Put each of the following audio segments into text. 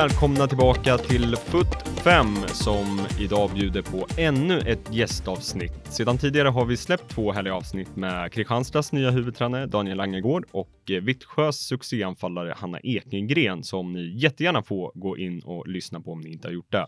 Välkomna tillbaka till FUT 5 som idag bjuder på ännu ett gästavsnitt. Sedan tidigare har vi släppt två härliga avsnitt med Kristianstads nya huvudtränare Daniel Angegård och Vittsjös succéanfallare Hanna Ekengren som ni jättegärna får gå in och lyssna på om ni inte har gjort det.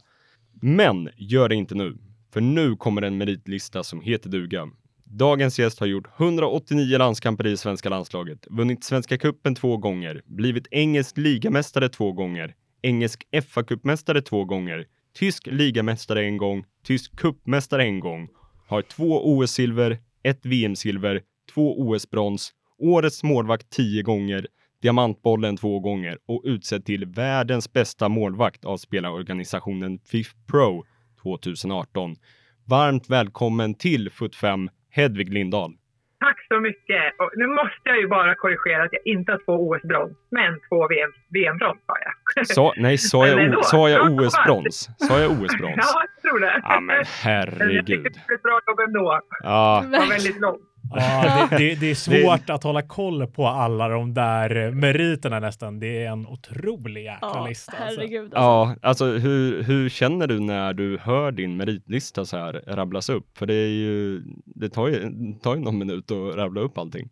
Men gör det inte nu, för nu kommer en meritlista som heter duga. Dagens gäst har gjort 189 landskamper i svenska landslaget, vunnit Svenska cupen två gånger, blivit engelsk ligamästare två gånger, engelsk FA-cupmästare två gånger, tysk ligamästare en gång, tysk cupmästare en gång, har två OS-silver, ett VM-silver, två OS-brons, årets målvakt tio gånger, diamantbollen två gånger och utsedd till världens bästa målvakt av spelarorganisationen FIF Pro 2018. Varmt välkommen till FUT 5 Hedvig Lindahl. Tack så mycket. Och nu måste jag ju bara korrigera att jag inte har två OS-brons, men två VM-brons har jag. Så, nej, sa jag, sa jag OS-brons? Sa jag OS-brons? Ja, jag tror det. Ja, men herregud. Jag tyckte det var ett bra jobb ändå. Ja. Det var väldigt långt. Ja, det, det, det, är svårt att hålla koll på alla de där meriterna nästan. Det är en otrolig jäkla ja, lista. Alltså. Herregud, alltså. Ja, alltså hur, hur känner du när du hör din meritlista så här rabblas upp? För det är ju, det tar ju, tar ju någon minut att rabbla upp allting.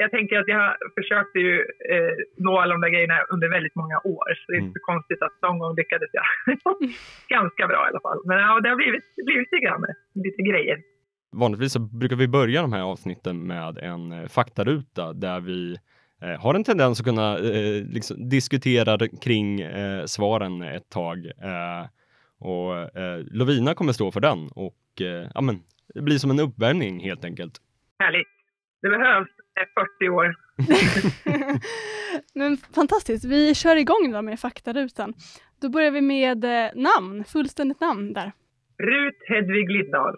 Jag tänker att jag försökte ju eh, nå alla de där grejerna under väldigt många år, så det är mm. inte så konstigt att någon gång lyckades jag ganska bra i alla fall. Men ja, det har blivit, blivit lite grann, lite grejer. Vanligtvis så brukar vi börja de här avsnitten med en eh, faktaruta där vi eh, har en tendens att kunna eh, liksom diskutera kring eh, svaren ett tag. Eh, och eh, Lovina kommer stå för den och ja, men, det blir som en uppvärmning helt enkelt. Härligt. Det behövs 40 år. men fantastiskt. Vi kör igång då med faktarutan. Då börjar vi med namn, fullständigt namn där. Rut Hedvig Lindahl.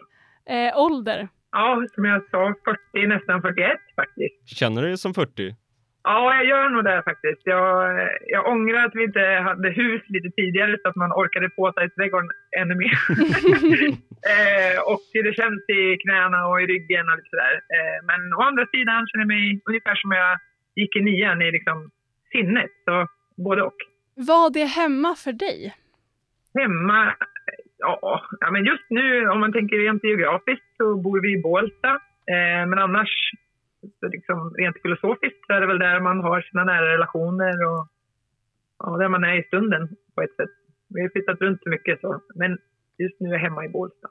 Eh, ålder? Ja, som jag sa, 40, nästan 41 faktiskt. Känner du dig som 40? Ja, jag gör nog det faktiskt. Jag, jag ångrar att vi inte hade hus lite tidigare så att man orkade påta i trädgården ännu mer. eh, och det känns i knäna och i ryggen och lite sådär. Eh, men å andra sidan känner jag mig ungefär som jag gick i nian i liksom sinnet. Så både och. Vad är hemma för dig? Hemma Ja, ja, men just nu om man tänker rent geografiskt så bor vi i Bålsta. Eh, men annars, liksom, rent filosofiskt så är det väl där man har sina nära relationer och ja, där man är i stunden på ett sätt. Vi har flyttat runt så mycket så, men just nu är jag hemma i Bålsta.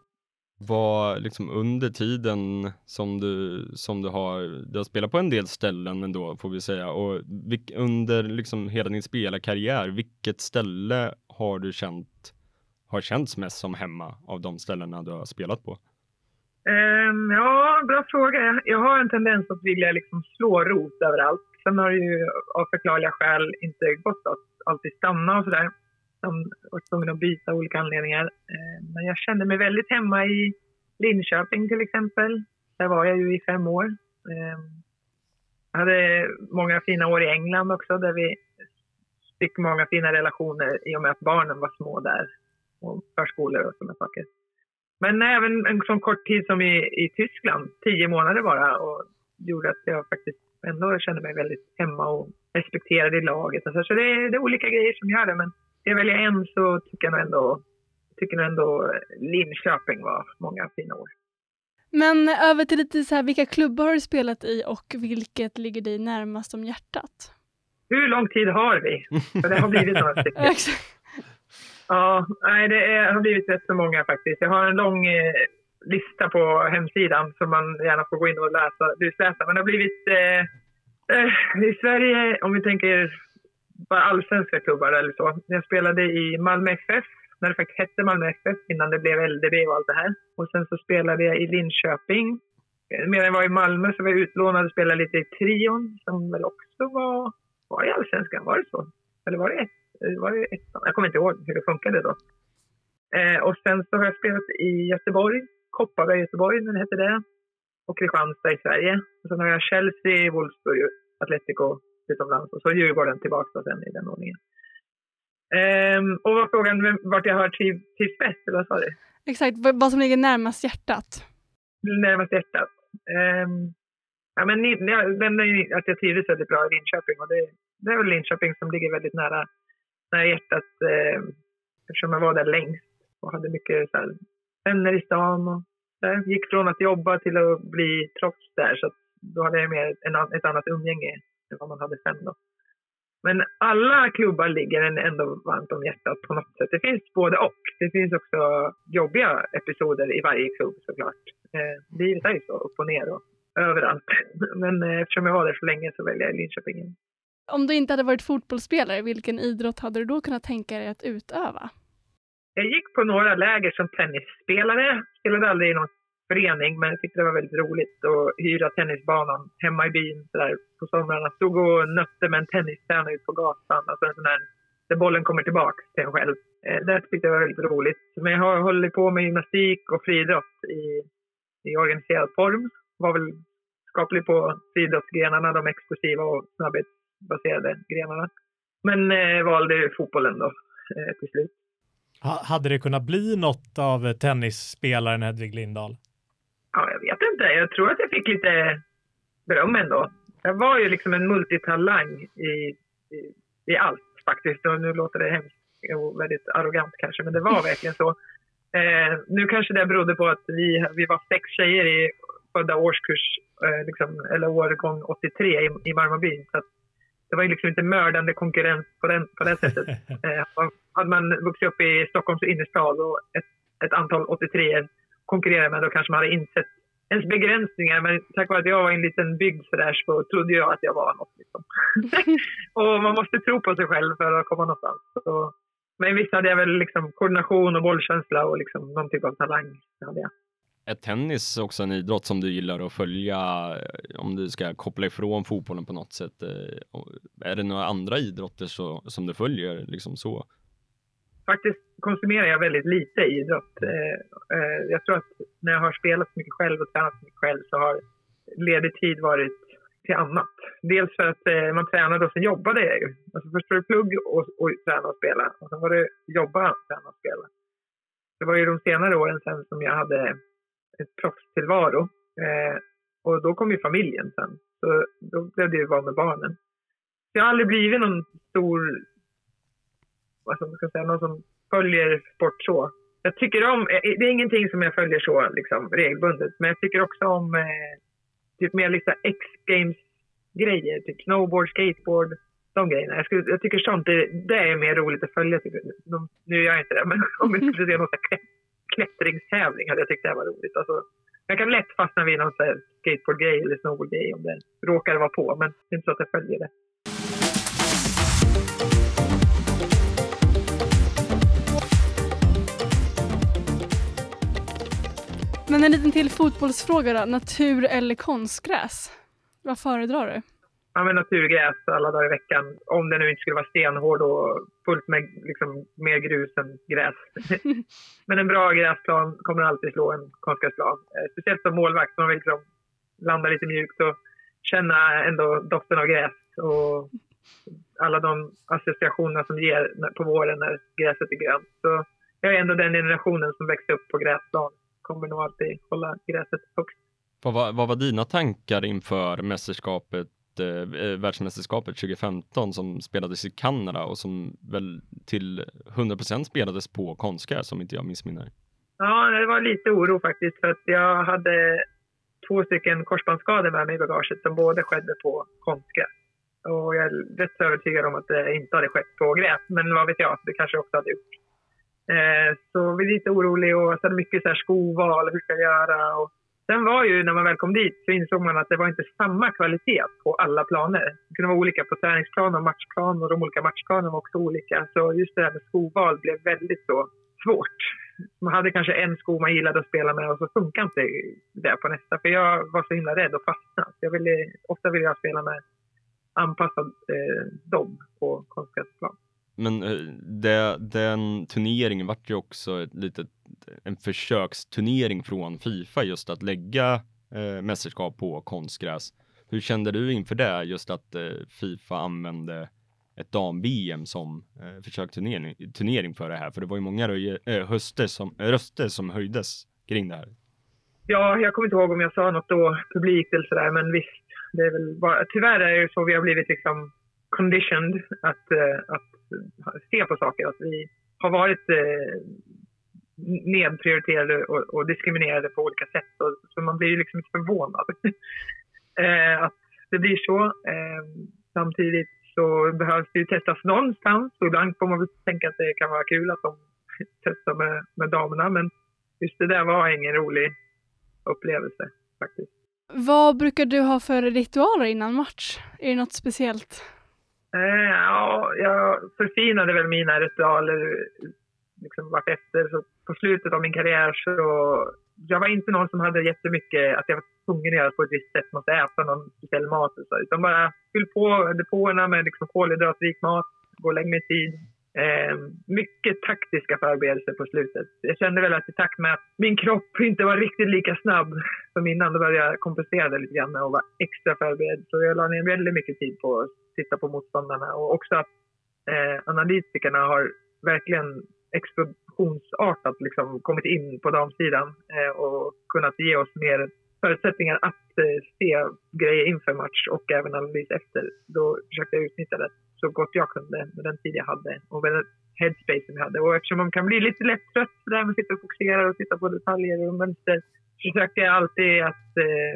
Vad, liksom under tiden som du, som du har, du har spelat på en del ställen ändå får vi säga och vilk, under liksom hela din spelarkarriär, vilket ställe har du känt har känts mest som hemma av de ställena du har spelat på? Um, ja, bra fråga. Jag har en tendens att vilja liksom slå rot överallt. Sen har det ju av förklarliga skäl inte gått att alltid stanna och sådär. Jag har tvungen att byta av olika anledningar. Um, men jag kände mig väldigt hemma i Linköping till exempel. Där var jag ju i fem år. Um, jag hade många fina år i England också där vi fick många fina relationer i och med att barnen var små där och förskolor och sådana saker. Men även en sån kort tid som i, i Tyskland, tio månader bara, och gjorde att jag faktiskt ändå kände mig väldigt hemma och respekterad i laget. Alltså, så det är, det är olika grejer som gör det, men jag välja en så tycker jag ändå, tycker nog ändå Linköping var många fina år. Men över till lite så här, vilka klubbar har du spelat i och vilket ligger dig närmast om hjärtat? Hur lång tid har vi? För det har blivit några stycken. Ja, nej, det är, har blivit rätt så många faktiskt. Jag har en lång eh, lista på hemsidan som man gärna får gå in och läsa, läsa. Men det har blivit eh, eh, i Sverige, om vi tänker bara allsvenska klubbar eller så. Jag spelade i Malmö FF, när det faktiskt hette Malmö FF innan det blev LDB och allt det här. Och sen så spelade jag i Linköping. Medan jag var i Malmö så var jag utlånad och spelade lite i Trion som väl också var, var i allsvenskan, var det så? Eller var det ett? Var det ettan. Jag kommer inte ihåg hur det funkade då. Eh, och sen så har jag spelat i Göteborg, Kopparberg Göteborg, när det hette det. Och Kristianstad i Sverige. Och sen har jag Chelsea, Wolfsburg, Atletico utomlands och så Djurgården tillbaka sen i den ordningen. Um, och var frågan vart jag har trivts bäst, eller vad sa du? Exakt, vad som ligger närmast hjärtat? Närmast hjärtat? Um, ja, men jag nämnde att jag trivdes väldigt bra i Linköping och det, det är väl Linköping som ligger väldigt nära när hjärtat eh, eftersom jag var där längst och hade mycket så här, vänner i stan och där. Gick från att jobba till att bli proffs där så då hade jag mer en, ett annat umgänge än vad man hade sen då. Men alla klubbar ligger en ändå varmt om hjärtat på något sätt. Det finns både och. Det finns också jobbiga episoder i varje klubb såklart. Eh, livet är ju så, upp och ner och överallt. Men eh, eftersom jag var där så länge så väljer jag Linköping. Om du inte hade varit fotbollsspelare, vilken idrott hade du då kunnat tänka dig att utöva? Jag gick på några läger som tennisspelare. Spelade aldrig i någon förening, men jag tyckte det var väldigt roligt att hyra tennisbanan hemma i byn så där, på somrarna. Stod och nötte med en tennistränare ut på gatan. Alltså en sån där, där bollen kommer tillbaka till en själv. Eh, det tyckte jag var väldigt roligt. Men jag har hållit på med gymnastik och friidrott i, i organiserad form. Var väl skaplig på friidrottsgrenarna, de explosiva och snabbhets snabbhetsbaserade grenarna. Men eh, valde fotbollen då eh, till slut. Hade det kunnat bli något av tennisspelaren Hedvig Lindahl? Ja, jag vet inte. Jag tror att jag fick lite beröm ändå. Jag var ju liksom en multitalang i, i, i allt faktiskt. Och nu låter det hemskt och väldigt arrogant kanske, men det var verkligen så. Eh, nu kanske det berodde på att vi, vi var sex tjejer i födda årskurs, eh, liksom, eller årgång 83 i, i Marmarbyn. Så det var liksom inte mördande konkurrens på, den, på det sättet. Eh, hade man vuxit upp i Stockholms innerstad och ett, ett antal 83 konkurrera med, då kanske man hade insett ens begränsningar. Men tack vare att jag var i en liten bygd så där så trodde jag att jag var något. Liksom. och man måste tro på sig själv för att komma någonstans. Så, men visst hade jag väl liksom koordination och bollkänsla och liksom någon typ av talang. Hade jag. Är tennis också en idrott som du gillar att följa eh, om du ska koppla ifrån fotbollen på något sätt? Eh, är det några andra idrotter så, som du följer liksom så? faktiskt konsumerar jag väldigt lite idrott. Eh, jag tror att när jag har spelat så mycket själv och tränat så mycket själv så har ledig tid varit till annat. Dels för att eh, man tränade och sen jobbade jag ju. Alltså först var det plugg och, och träna och spela och sen var det jobba, träna och spela. Det var ju de senare åren sen som jag hade ett proffstillvaro. Eh, och då kom ju familjen sen. Så då blev det ju vara med barnen. Jag har aldrig blivit någon stor Vad ska man säga, någon som följer sport så. Jag tycker om, eh, det är ingenting som jag följer så liksom, regelbundet, men jag tycker också om eh, typ mer liksom X-games-grejer, typ snowboard, skateboard, de grejerna. Jag, skulle, jag tycker sånt, det, det, är mer roligt att följa. Typ. De, nu gör jag inte det, men om vi skulle se något klättringstävling hade jag tyckt det var roligt. Alltså, jag kan lätt fastna vid någon skateboardgrej eller snowboardgrej om det råkar vara på, men det är inte så att jag följer det. Men en liten till fotbollsfråga då. Natur eller konstgräs? Vad föredrar du? Ja, men naturgräs alla dagar i veckan. Om det nu inte skulle vara stenhård och fullt med liksom, mer grus än gräs. men en bra gräsplan kommer alltid slå en konstgräsplan. Eh, speciellt som målvakt. Man vill liksom landa lite mjukt och känna ändå doften av gräs. Och alla de associationer som ger på våren när gräset är grönt. Så jag är ändå den generationen som växte upp på gräsplan kommer nog alltid hålla gräset högst. Vad var, vad var dina tankar inför mästerskapet, eh, eh världsmästerskapet 2015 som spelades i Kanada och som väl till 100% spelades på konstgräs om inte jag missminner? Ja, det var lite oro faktiskt för att jag hade två stycken korsbandsskador med mig i bagaget som båda skedde på konstgräs. Och jag är rätt övertygad om att det inte hade skett på gräs, men vad vet jag, det kanske också hade gjort. Eh, så vi är lite oroliga och så mycket så här skoval, hur ska jag göra? Och sen var ju när man väl kom dit så insåg man att det var inte samma kvalitet på alla planer. Det kunde vara olika på träningsplan och matchplan och de olika matchplanerna var också olika. Så just det här med skoval blev väldigt så svårt. Man hade kanske en sko man gillade att spela med och så funkar inte det på nästa. För jag var så himla rädd att fastna. Jag ville, ofta ville jag spela med anpassad eh, dobb på konstgräsplan. Men eh, det, den turneringen vart ju också ett litet, en försöksturnering från Fifa just att lägga eh, mästerskap på konstgräs. Hur kände du inför det, just att eh, Fifa använde ett dam-VM som eh, försöksturnering turnering för det här? För det var ju många äh, eh, höster som, röster som höjdes kring det här. Ja, jag kommer inte ihåg om jag sa något då publikt eller sådär, men visst, det är väl bara, tyvärr är det så vi har blivit liksom conditioned att, uh, att se på saker. Att vi har varit uh, nedprioriterade och, och, diskriminerade på olika sätt. Och, så man blir liksom förvånad eh, att det blir så. samtidigt så behövs det ju testas någonstans. Och ibland får man väl tänka att det kan vara kul att de testar med, med damerna. Men just det där var ingen rolig upplevelse faktiskt. Vad brukar du ha för ritualer innan match? Är det något speciellt? Eh, ja, jag förfinade väl mina ritualer liksom vartefter. Så på slutet av min karriär så jag var inte någon som hade jättemycket att jag var tvungen att göra på ett visst sätt, måste äta någon speciell mat och så, utan bara fyll på depåerna med liksom kolhydratrik mat, gå och mig i tid. Eh, mycket taktiska förberedelser på slutet. Jag kände väl att i takt med att min kropp inte var riktigt lika snabb som innan, då började jag kompensera det lite grann och vara extra förberedd. Så jag la ner väldigt mycket tid på titta på motståndarna och också att eh, analytikerna har verkligen explosionsartat liksom kommit in på damsidan eh, och kunnat ge oss mer förutsättningar att eh, se grejer inför match och även analys efter. Då försökte jag utnyttja det så gott jag kunde med den tid jag hade och med den headspace som jag hade. Och eftersom man kan bli lite lätt trött där det här med att sitta och fokusera och titta på detaljer och mönster så försöker jag alltid att eh,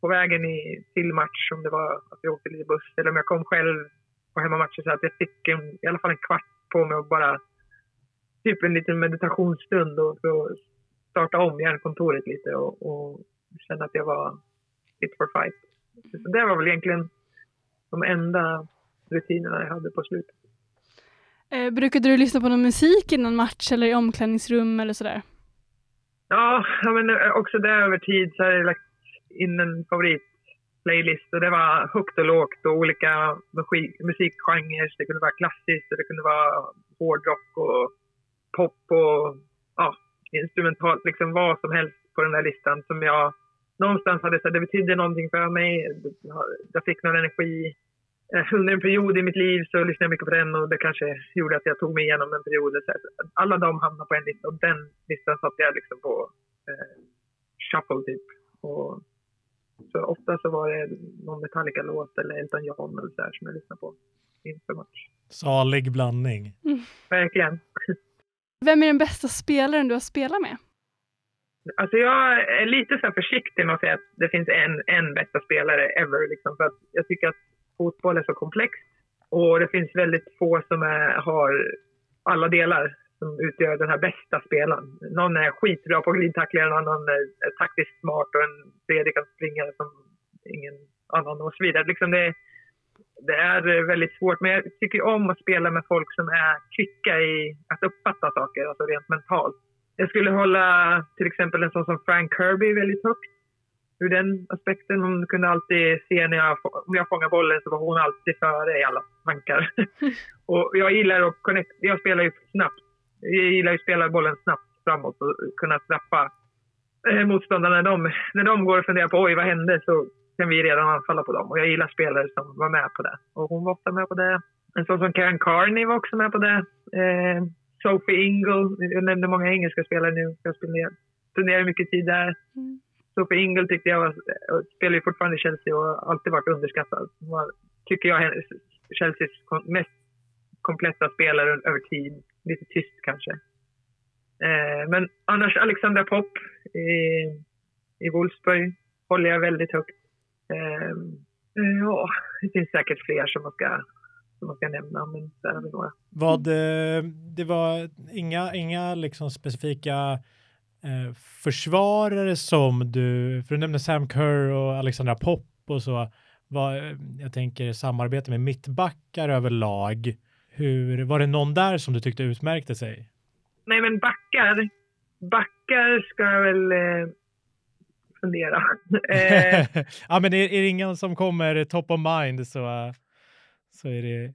på vägen i, till match, om det var att jag åkte lite buss eller om jag kom själv på hemmamatcher så att jag fick en, i alla fall en kvart på mig att bara typ en liten meditationsstund och för starta om hjärnkontoret lite och, och känna att jag var fit for fight. Så det var väl egentligen de enda rutinerna jag hade på slutet. Eh, brukade du lyssna på någon musik innan match eller i omklädningsrum eller sådär? Ja, men eh, också där över tid så har jag lagt in en favoritplaylist och det var högt och lågt och olika musikgenrer. Det kunde vara klassiskt och det kunde vara hårdrock och pop och ja, instrumentalt, liksom vad som helst på den där listan som jag någonstans hade så det betydde någonting för mig. Jag fick någon energi. Eh, under en period i mitt liv så lyssnade jag mycket på den och det kanske gjorde att jag tog mig igenom en period. Alla de hamnade på en lista och den listan satte jag liksom på eh, shuffle typ. Och så ofta så var det någon Metallica-låt eller Elton John eller så här som jag lyssnade på inför match. Salig blandning. Mm. Verkligen. Vem är den bästa spelaren du har spelat med? Alltså jag är lite så försiktig med att säga att det finns en, en bästa spelare ever. Liksom, för att jag tycker att fotboll är så komplext och det finns väldigt få som är, har alla delar som utgör den här bästa spelaren. Någon är skitbra på glidtacklingar, en annan är, är taktiskt smart och en tredje kan springa som ingen annan och så vidare. Liksom det, det är väldigt svårt, men jag tycker om att spela med folk som är kvicka i att uppfatta saker, alltså rent mentalt. Jag skulle hålla till exempel en sån som Frank Kirby väldigt högt. Ur den aspekten. Hon kunde alltid se när jag, om jag fångar bollen så var hon alltid före i alla tankar. och jag gillar att connect, jag spelar ju snabbt. Jag gillar att spela bollen snabbt framåt och kunna straffa eh, motståndarna. När de, när de går och funderar på oj, vad hände? Så kan vi redan anfalla på dem. Och jag gillar spelare som var med på det. Och hon var ofta med på det. En sån som Karen Carney var också med på det. Eh, Sophie Ingle, jag nämnde många engelska spelare nu. Jag spenderar mycket tid där. Mm. Sophie Ingle tyckte jag var, spelar ju fortfarande i Chelsea och har alltid varit underskattad. Var, tycker jag Chelseas mest kompletta spelare över tid. Lite tyst kanske. Eh, men annars Alexandra Popp i, i Wolfsburg håller jag väldigt högt. Eh, eh, ja, det finns säkert fler som man ska som man ska nämna, men där har vi några. Vad, eh, det var inga, inga liksom specifika eh, försvarare som du, för du nämnde Sam Kerr och Alexandra Popp och så, vad, eh, jag tänker samarbete med mittbackar överlag. Hur, var det någon där som du tyckte utmärkte sig? Nej, men backar, backar ska jag väl eh, fundera. eh. ja, men är, är det ingen som kommer top of mind så så är det...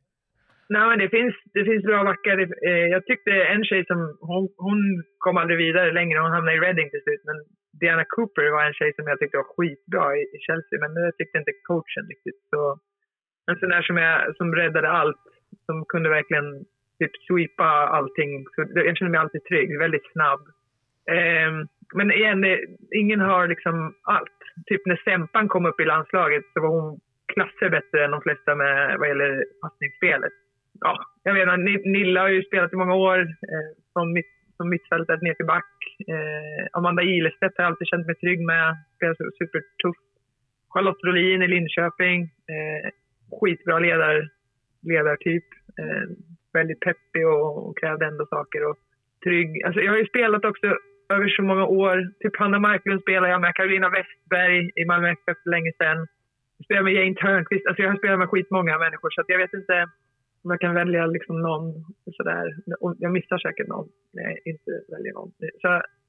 Nej, men det finns, det finns bra backar. Eh, jag tyckte en tjej som, hon, hon kom aldrig vidare längre, hon hamnade i Reading till slut. Men Diana Cooper var en tjej som jag tyckte var skitbra i, i Chelsea, men det tyckte inte coachen riktigt. Så, en sån där som, jag, som räddade allt, som kunde verkligen typ sweepa allting. Så jag kände mig alltid trygg, väldigt snabb. Eh, men igen, ingen har liksom allt. Typ när Sempan kom upp i landslaget så var hon klasser bättre än de flesta med vad gäller passningsspelet. Ja, jag menar Nilla har ju spelat i många år, eh, från, mitt, från mittfältet ner till back. Eh, Amanda Ilestedt har jag alltid känt mig trygg med, spelar supertufft. Charlotte Rolin i Linköping, eh, skitbra ledare ledartyp. Eh, väldigt peppig och, och krävde ändå saker. Och trygg. Alltså, jag har ju spelat också över så många år. Typ Hanna Marklund spelar jag med, Karolina Westberg i Malmö FF för länge sedan. Jag spelar med Jane Törnqvist. Alltså jag har spelat med skitmånga människor så jag vet inte om jag kan välja liksom någon sådär. Jag missar säkert någon när jag inte väljer någon. Så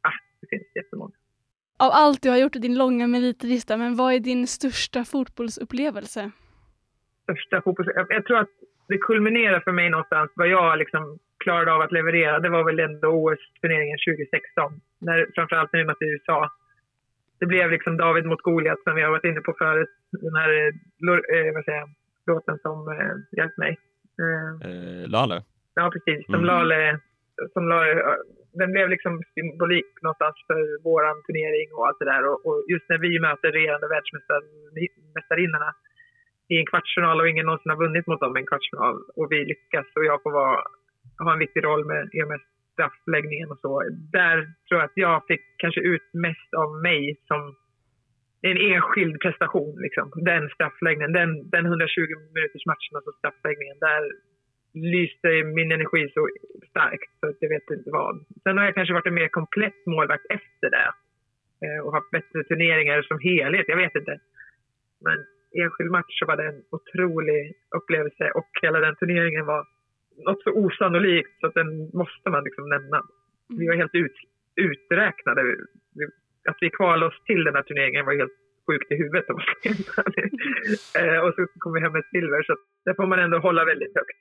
ah, det finns jättemånga. Av allt du har gjort i din långa meritlista, men vad är din största fotbollsupplevelse? Största fotbollsupplevelse? Jag tror att det kulminerar för mig någonstans vad jag liksom klarade av att leverera, det var väl ändå OS-turneringen 2016. När, framförallt nu med USA. Det blev liksom David mot Goliat som vi har varit inne på förut. Den här eh, vad säger jag, låten som eh, hjälpt mig. Eh, eh Lale? Ja, precis. Som mm. Lale, som Lale, den blev liksom symbolik någonstans för våran turnering och allt det där. Och, och just när vi möter regerande världsmästarinnorna i en kvartsfinal och ingen någonsin har vunnit mot dem i en kvartsfinal och vi lyckas och jag får vara ha en viktig roll med, med straffläggningen och så. Där tror jag att jag fick kanske ut mest av mig som en enskild prestation. Liksom. Den straffläggningen, den, den 120 minuters matchen, alltså straffläggningen, där lyste min energi så starkt så att jag vet inte vad. Sen har jag kanske varit en mer komplett målvakt efter det eh, och haft bättre turneringar som helhet. Jag vet inte. Men enskild match så var det en otrolig upplevelse och hela den turneringen var något så osannolikt så att den måste man liksom nämna. Vi var helt ut, uträknade. Att vi kvalade oss till den här turneringen var helt sjukt i huvudet. eh, och så kom vi hem med silver, så det får man ändå hålla väldigt högt,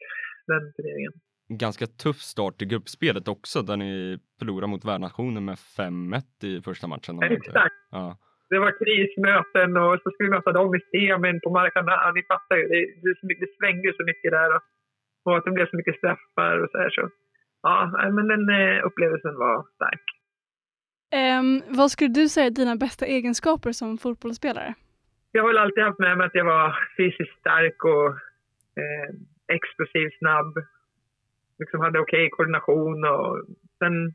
den turneringen. Ganska tuff start i gruppspelet också, där ni förlorade mot värdnationen med 5-1 i första matchen. Exakt. Ja. Det var krismöten och så skulle vi möta dem i semin på Maracana. Ni fattar ju, det, det, det svängde så mycket där. Och och att det blev så mycket straffar och så här. Så, ja, men den eh, upplevelsen var stark. Um, vad skulle du säga är dina bästa egenskaper som fotbollsspelare? Jag har väl alltid haft med mig att jag var fysiskt stark och eh, explosiv, snabb. Liksom hade okej okay koordination och sen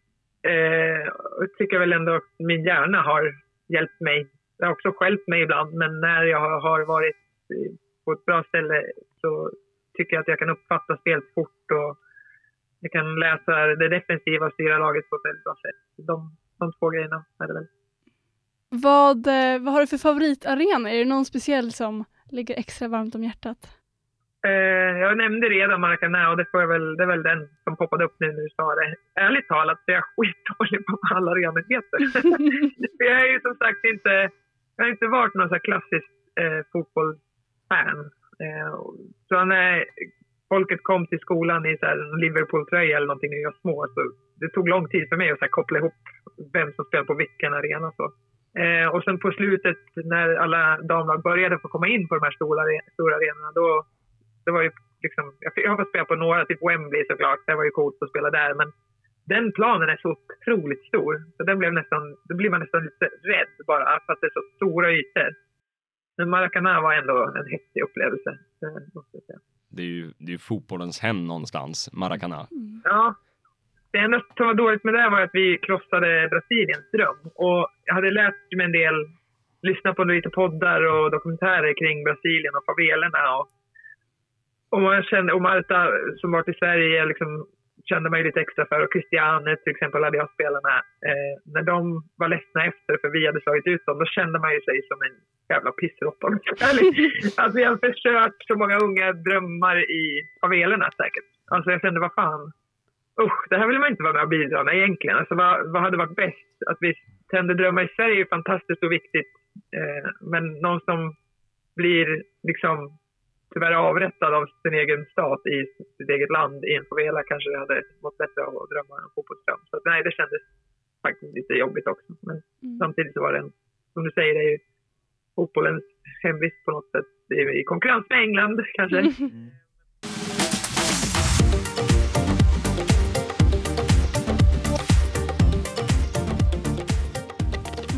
eh, tycker jag väl ändå att min hjärna har hjälpt mig. Det har också skälpt mig ibland, men när jag har varit eh, på ett bra ställe så tycker jag att jag kan uppfatta spelet fort och jag kan läsa det defensiva och styra laget på ett väldigt bra sätt. De, de två grejerna är det väl. Vad, eh, vad har du för favoritarena? Är det någon speciell som ligger extra varmt om hjärtat? Eh, jag nämnde redan Maracana och det, får väl, det är väl den som poppade upp nu när du sa det. Ärligt talat så är jag skitdålig på vad alla arenor heter. jag är ju som sagt inte, jag har inte varit någon så klassisk eh, fotbollsfan. Eh, så när folket kom till skolan i Liverpool-tröja eller någonting när vi var små, så det tog lång tid för mig att så här, koppla ihop vem som spelar på vilken arena. Så. Eh, och sen på slutet när alla damlag började få komma in på de här stora, stora arenorna, då det var ju liksom, jag har fått spela på några, typ Wembley såklart, det var ju coolt att spela där, men den planen är så otroligt stor. Så den blev nästan, då blir man nästan lite rädd bara för att det är så stora ytor. Men Maracana var ändå en häftig upplevelse, måste jag säga. Det är ju, det är fotbollens hem någonstans, Maracana. Mm. Ja. Det enda som var dåligt med det var att vi krossade Brasiliens dröm. Och jag hade läst mig en del, lyssnat på lite poddar och dokumentärer kring Brasilien och favelerna. Och, och, man kände, och Marta som varit i Sverige liksom, kände mig lite extra för. Och Christiane till exempel hade jag spelat med. Eh, när de var ledsna efter för vi hade slagit ut dem, då kände man ju sig som en jävla pissråtta. alltså vi har förstört så många unga drömmar i favelerna säkert. Alltså jag kände, vad fan. Usch, det här vill man inte vara med och bidra med egentligen. Alltså vad, vad hade varit bäst? Att vi tände drömmar i Sverige är fantastiskt och viktigt. Eh, men någon som blir liksom tyvärr avrättad av sin egen stat i sitt eget land i en favela kanske hade mått bättre av att drömma en fotbollsdröm. Så nej, det kändes faktiskt lite jobbigt också. Men mm. samtidigt så var det en, som du säger, det är ju fotbollens hemvist på något sätt. Det i konkurrens med England kanske. Mm.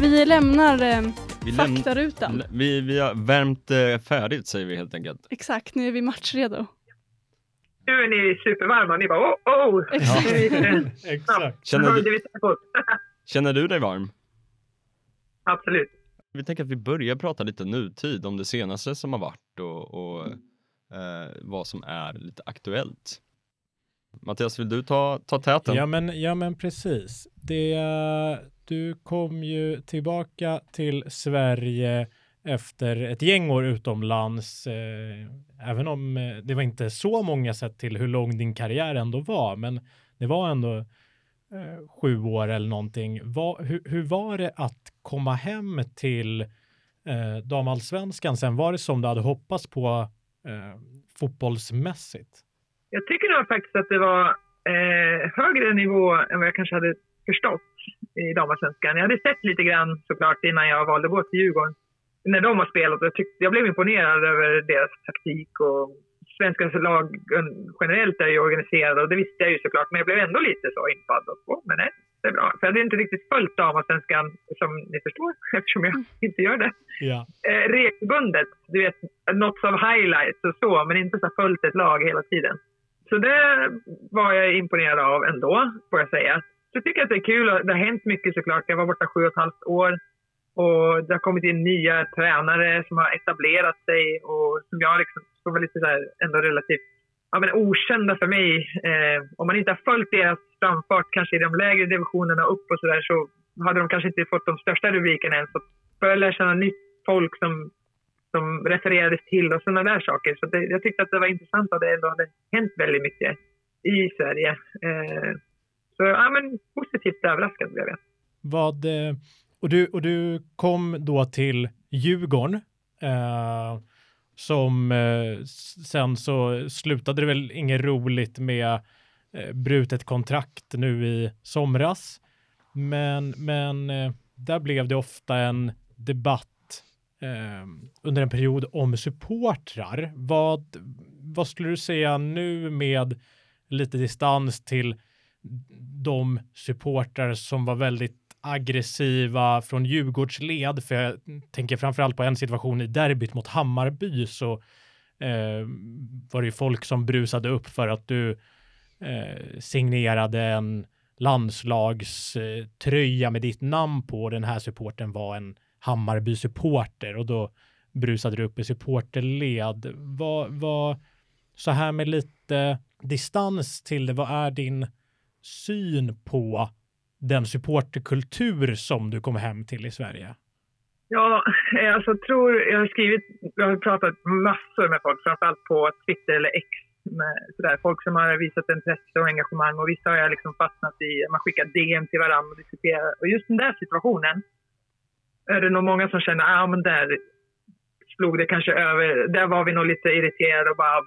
Vi lämnar... Vi Faktarutan. vi, vi har värmt eh, färdigt säger vi helt enkelt. Exakt, nu är vi matchredo. Nu är ni supervarma. Ni bara oh, oh. Exakt. Vi- Exakt. Känner du, känner du dig varm? Absolut. Vi tänker att vi börjar prata lite nutid om det senaste som har varit och, och eh, vad som är lite aktuellt. Mattias, vill du ta, ta täten? Ja men, ja men precis. Det, du kom ju tillbaka till Sverige efter ett gäng år utomlands, eh, även om eh, det var inte så många sett till hur lång din karriär ändå var, men det var ändå eh, sju år eller någonting. Va, hur, hur var det att komma hem till eh, damallsvenskan sen? Var det som du hade hoppats på eh, fotbollsmässigt? Jag tycker nog faktiskt att det var eh, högre nivå än vad jag kanske hade förstått i damallsvenskan. Jag hade sett lite grann såklart innan jag valde att gå till Djurgården. När de har spelat. Jag, tyckte, jag blev imponerad över deras taktik och svenska lag generellt är ju organiserade och det visste jag ju såklart. Men jag blev ändå lite så infad. Och, "Åh, men nej, det är bra. För jag hade inte riktigt följt damallsvenskan som ni förstår eftersom jag inte gör det Ja. eh, regelbundet. Du vet, något av highlights och så, men inte så följt ett lag hela tiden. Så det var jag imponerad av ändå, får jag säga. Så jag tycker att det är kul. Det har hänt mycket såklart. Jag var borta sju och ett halvt år. Och det har kommit in nya tränare som har etablerat sig och som jag liksom, som var lite så här, ändå relativt ja, men okända för mig. Eh, om man inte har följt deras framfart kanske i de lägre divisionerna upp och sådär så hade de kanske inte fått de största rubrikerna än. Så började lära känna nytt folk som, som refererades till och sådana där saker. Så det, jag tyckte att det var intressant att det ändå hade hänt väldigt mycket i Sverige. Eh, så ja, men positivt överraskad blev jag. Vad, eh, och, du, och du kom då till Djurgården. Eh, som eh, sen så slutade det väl inget roligt med eh, brutet kontrakt nu i somras. Men, men eh, där blev det ofta en debatt eh, under en period om supportrar. Vad, vad skulle du säga nu med lite distans till de supportrar som var väldigt aggressiva från Djurgårdsled, för jag tänker framförallt på en situation i derbyt mot Hammarby så eh, var det ju folk som brusade upp för att du eh, signerade en landslagströja med ditt namn på och den här supporten var en Hammarby-supporter och då brusade du upp i supporterled. Vad, vad, så här med lite distans till det, vad är din syn på den supporterkultur som du kom hem till i Sverige? Ja, eh, alltså tror, jag har skrivit, jag har pratat massor med folk, framförallt på Twitter eller X. Med, sådär, folk som har visat intresse och engagemang och vissa har jag liksom fastnat i, man skickar DM till varandra och diskuterar. Och just den där situationen är det nog många som känner, ja ah, men där slog det kanske över, där var vi nog lite irriterade och bara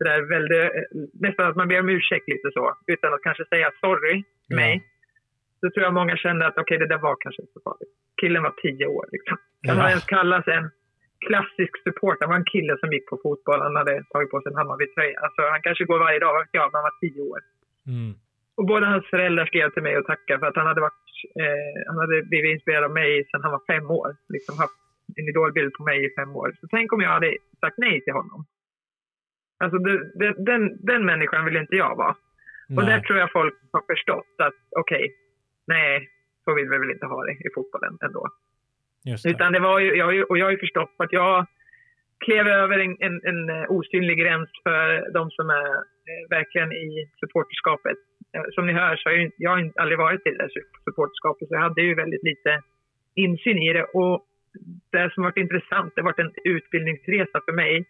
sådär väldigt, nästan att man ber om ursäkt lite så, utan att kanske säga sorry till mig. Så tror jag många kände att okej, det där var kanske inte så farligt. Killen var tio år. Liksom. Kan Ja. man ens kallas en klassisk supporter? Han var en kille som gick på fotboll. Han hade tagit på sig en Hammarby-tröja. Alltså, han kanske går varje dag, vad vet jag, men han var tio år. Mm. Och båda hans föräldrar skrev till mig och tackade för att han hade, varit, eh, han hade blivit inspirerad av mig sedan han var fem år. Liksom haft en idolbild på mig i fem år. Så tänk om jag hade sagt nej till honom. Alltså det, det, den, den människan vill inte jag vara. Och där Nej, tror jag folk har förstått att okej, nej, så vill vi väl inte ha det i fotbollen ändå. just det. Utan det var ju, jag, och jag har ju förstått att jag klev över en, en, en eh, osynlig gräns för de som är eh, verkligen i supporterskapet. Eh, Som ni hör så har jag, jag har aldrig varit i det supporterskapet så jag hade ju väldigt lite insyn i det. Och det som varit intressant, det har varit en utbildningsresa för mig.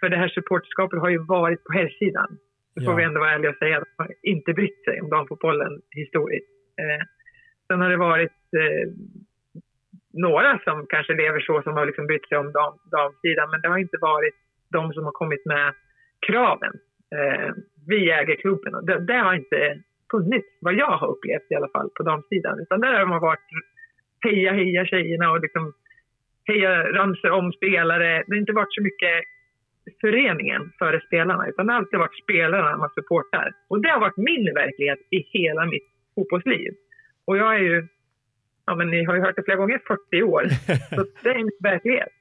För det här supporterskapet har ju varit på herrsidan. Det får Ja. vi ändå vara ärliga och säga. att man inte brytt sig om damfotbollen historiskt. Eh, sen har det varit eh, några som kanske lever så som har liksom brytt sig om dam, damsidan. Men det har inte varit de som har kommit med kraven. Eh, vi äger klubben. Och det, det har inte funnits, vad jag har upplevt i alla fall, på damsidan. Utan där har man varit heja, heja tjejerna och liksom heja, ramsor om spelare. Det har inte varit så mycket föreningen före spelarna, utan det har alltid varit spelarna man supportar. Och det har varit min verklighet i hela mitt fotbollsliv. Och jag är ju ja men ni har ju hört det flera gånger, 40 år. Så det är en verklighet.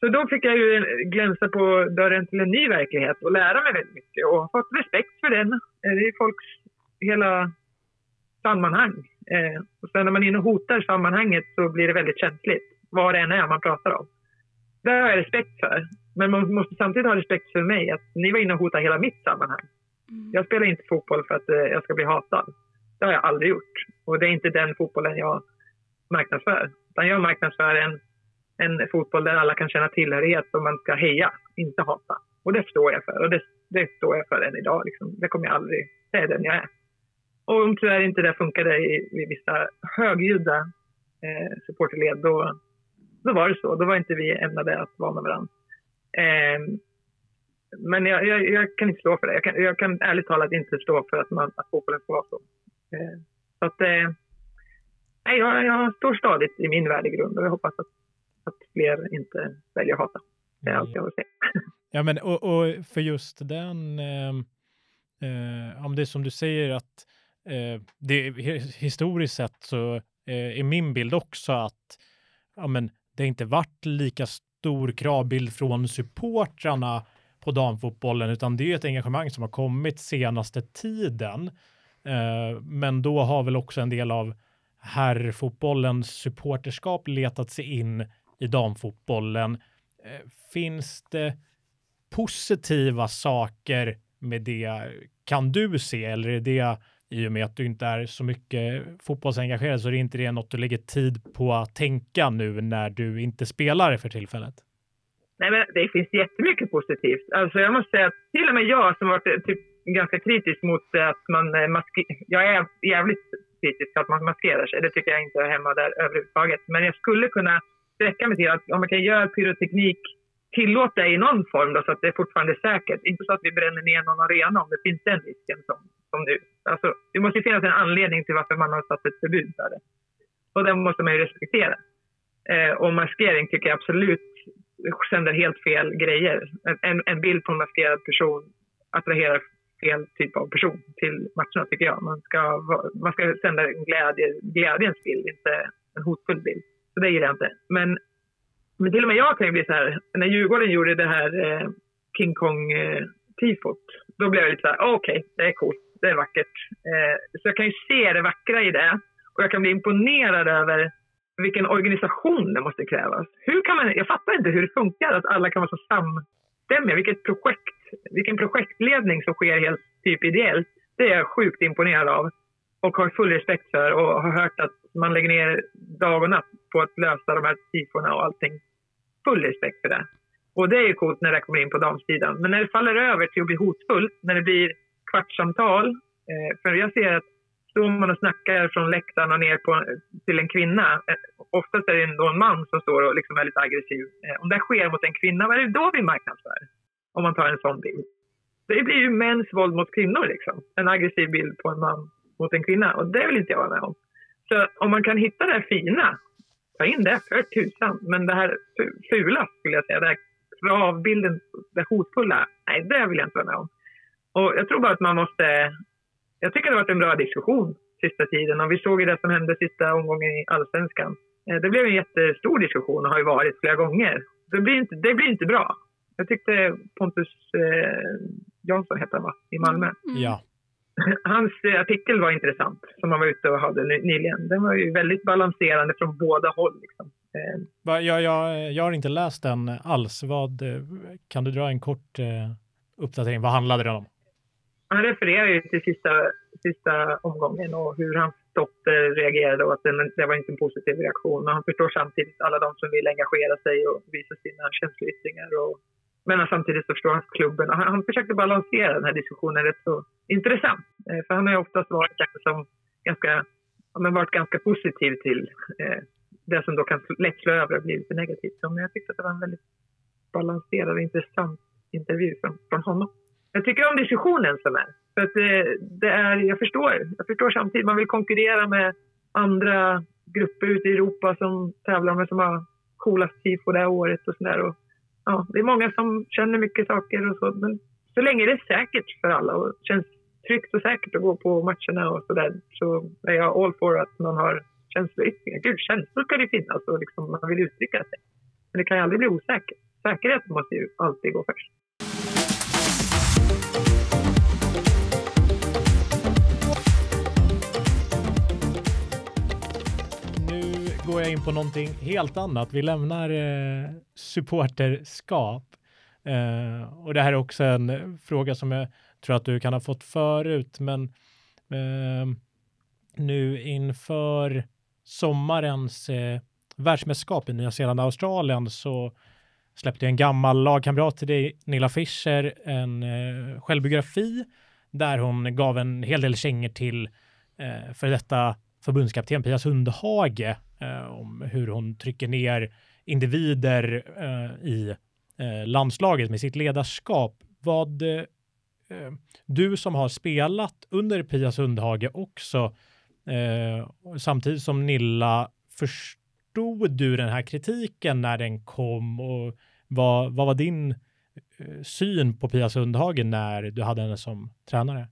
Så då fick jag ju glänsa på dörren till en ny verklighet och lära mig väldigt mycket och fått respekt för den. Det är folks hela sammanhang. Eh, och sen när man är inne och hotar sammanhanget så blir det väldigt känsligt, vad det än är man pratar om. Det har jag respekt för. Men man måste samtidigt ha respekt för mig, att ni var inne och hotade hela mitt sammanhang. Mm. Jag spelar inte fotboll för att eh, jag ska bli hatad. Det har jag aldrig gjort. Och det är inte den fotbollen jag marknadsför. Utan jag marknadsför en, en fotboll där alla kan känna tillhörighet och man ska heja, inte hata. Och det står jag för. Och det, det står jag för än idag. Liksom. Det kommer jag aldrig... Det är den jag är. Och om tyvärr inte det funkade i, i vissa högljudda eh, supporterled, då, då var det så. Då var inte vi ämnade att vara med varandra. Eh, men jag, jag, jag, kan inte stå för det. Jag kan, jag kan ärligt talat inte stå för att, man, att fotbollen ska vara så. Eh, så att, eh, nej, jag, jag står stadigt i min värdegrund och jag hoppas att, att fler inte väljer att hata. Det är allt jag vill säga. Ja, men och, och för just den, eh, eh, om det är som du säger att eh, det, historiskt sett så eh, är min bild också att ja, men det inte varit lika stor kravbild från supportrarna på damfotbollen, utan det är ett engagemang som har kommit senaste tiden. Eh, men då har väl också en del av herrfotbollens supporterskap letat sig in i damfotbollen. Eh, finns det positiva saker med det? Kan du se eller är det i och med att du inte är så mycket fotbollsengagerad så är det inte det något du lägger tid på att tänka nu när du inte spelar för tillfället? Nej, men det finns jättemycket positivt. Alltså jag måste säga att till och med jag som varit eh, typ ganska kritisk mot att man eh, maskerar... Jag är jävligt kritisk till att man maskerar sig. Det tycker jag inte är hemma där överhuvudtaget. Men jag skulle kunna sträcka mig till att om man kan göra pyroteknik tillåt det i någon form då, så att det fortfarande är säkert. Inte så att vi bränner ner någon arena om det finns den risken som, som nu. Alltså, det måste finnas en anledning till varför man har satt ett förbud för det. Och den måste man ju respektera. Eh, och maskering tycker jag absolut sänder helt fel grejer. En, en bild på en maskerad person attraherar fel typ av person till matcherna tycker jag. Man ska, man ska sända en glädje, glädjens bild, inte en hotfull bild. Så det gillar jag inte. Men men till och med jag kan ju bli så här, när Djurgården gjorde det här eh, King Kong-tifot, eh, då blev jag lite så här, ah, okej, okay, det är coolt, det är vackert. Eh, så jag kan ju se det vackra i det och jag kan bli imponerad över vilken organisation det måste krävas. Hur kan man, jag fattar inte hur det funkar att alla kan vara så samstämmiga. Vilket projekt, vilken projektledning som sker helt typ ideellt. Det är jag sjukt imponerad av och har full respekt för och har hört att man lägger ner dag och natt på att lösa de här tifona och allting. Full respekt för det. Och det är ju coolt när det kommer in på damsidan. Men när det faller över till att bli hotfullt, när det blir kvartssamtal. Eh, för jag ser att står man och snackar från läktaren och ner på, till en kvinna. Eh, oftast är det ändå en man som står och liksom är lite aggressiv. Eh, om det sker mot en kvinna, vad är det då vi marknadsför? Om man tar en sån bild. Det blir ju mäns våld mot kvinnor liksom. En aggressiv bild på en man mot en kvinna. Och det vill inte jag vara med om. Så om man kan hitta det här fina, ta in det för tusan. Men det här fula, skulle jag säga, det här kravbilden, det hotfulla, nej, det vill jag inte vara med om. Och jag tror bara att man måste... Jag tycker det har varit en bra diskussion sista tiden och vi såg ju det som hände sista omgången i allsvenskan. Eh, det blev en jättestor diskussion och har ju varit flera gånger. Det blir inte, det blir inte bra. Jag tyckte Pontus eh, Jansson, hette han va, i Malmö. Mm. Ja. Hans eh, artikel var intressant, som han var ute och hade nyligen. Den var ju väldigt balanserande från båda håll. Liksom. Jag, jag, jag har inte läst den alls. Vad, eh, kan du dra en kort eh, uppdatering? Vad handlade den om? Han refererar ju till sista, sista omgången och hur hans dotter reagerade och att den, det var inte en positiv reaktion. Och han förstår samtidigt alla de som vill engagera sig och visa sina känsloyttringar och men samtidigt så förstår han klubben. Han, han försökte balansera den här diskussionen rätt så intressant. Eh, för han har ju oftast varit kanske som ganska, ja, men varit ganska positiv till eh, det som då kan lätt slå över och bli lite negativt. Så, men jag tyckte att det var en väldigt balanserad och intressant intervju från, från honom. Jag tycker om diskussionen som är. För att det, det, är, jag förstår, jag förstår samtidigt, man vill konkurrera med andra grupper ute i Europa som tävlar med som har coolast tifo det här året och sådär ja, det är många som känner mycket saker och så. Men så länge det är säkert för alla och känns tryggt och säkert att gå på matcherna och så där så är jag all for att man har känsloyttringar. Gud, känslor ska det finnas och liksom man vill uttrycka sig. Men det kan ju aldrig bli osäkert. Säkerheten måste ju alltid gå först. Går jag in på någonting helt annat. Vi lämnar eh, supporterskap. Eh, och det här är också en eh, fråga som jag tror att du kan ha fått förut, men eh, nu inför sommarens eh, världsmästerskap i Nya Zeeland och Australien så släppte en gammal lagkamrat till dig, Nilla Fischer, en eh, självbiografi där hon gav en hel del kängor till eh, för detta förbundskapten Pia Sundhage Eh, om hur hon trycker ner individer eh, i eh, landslaget med sitt ledarskap. Vad eh, du som har spelat under Pia Sundhage också, eh, samtidigt som Nilla, förstod du den här kritiken när den kom och vad, vad var din eh, syn på Pia Sundhage när du hade henne som tränare?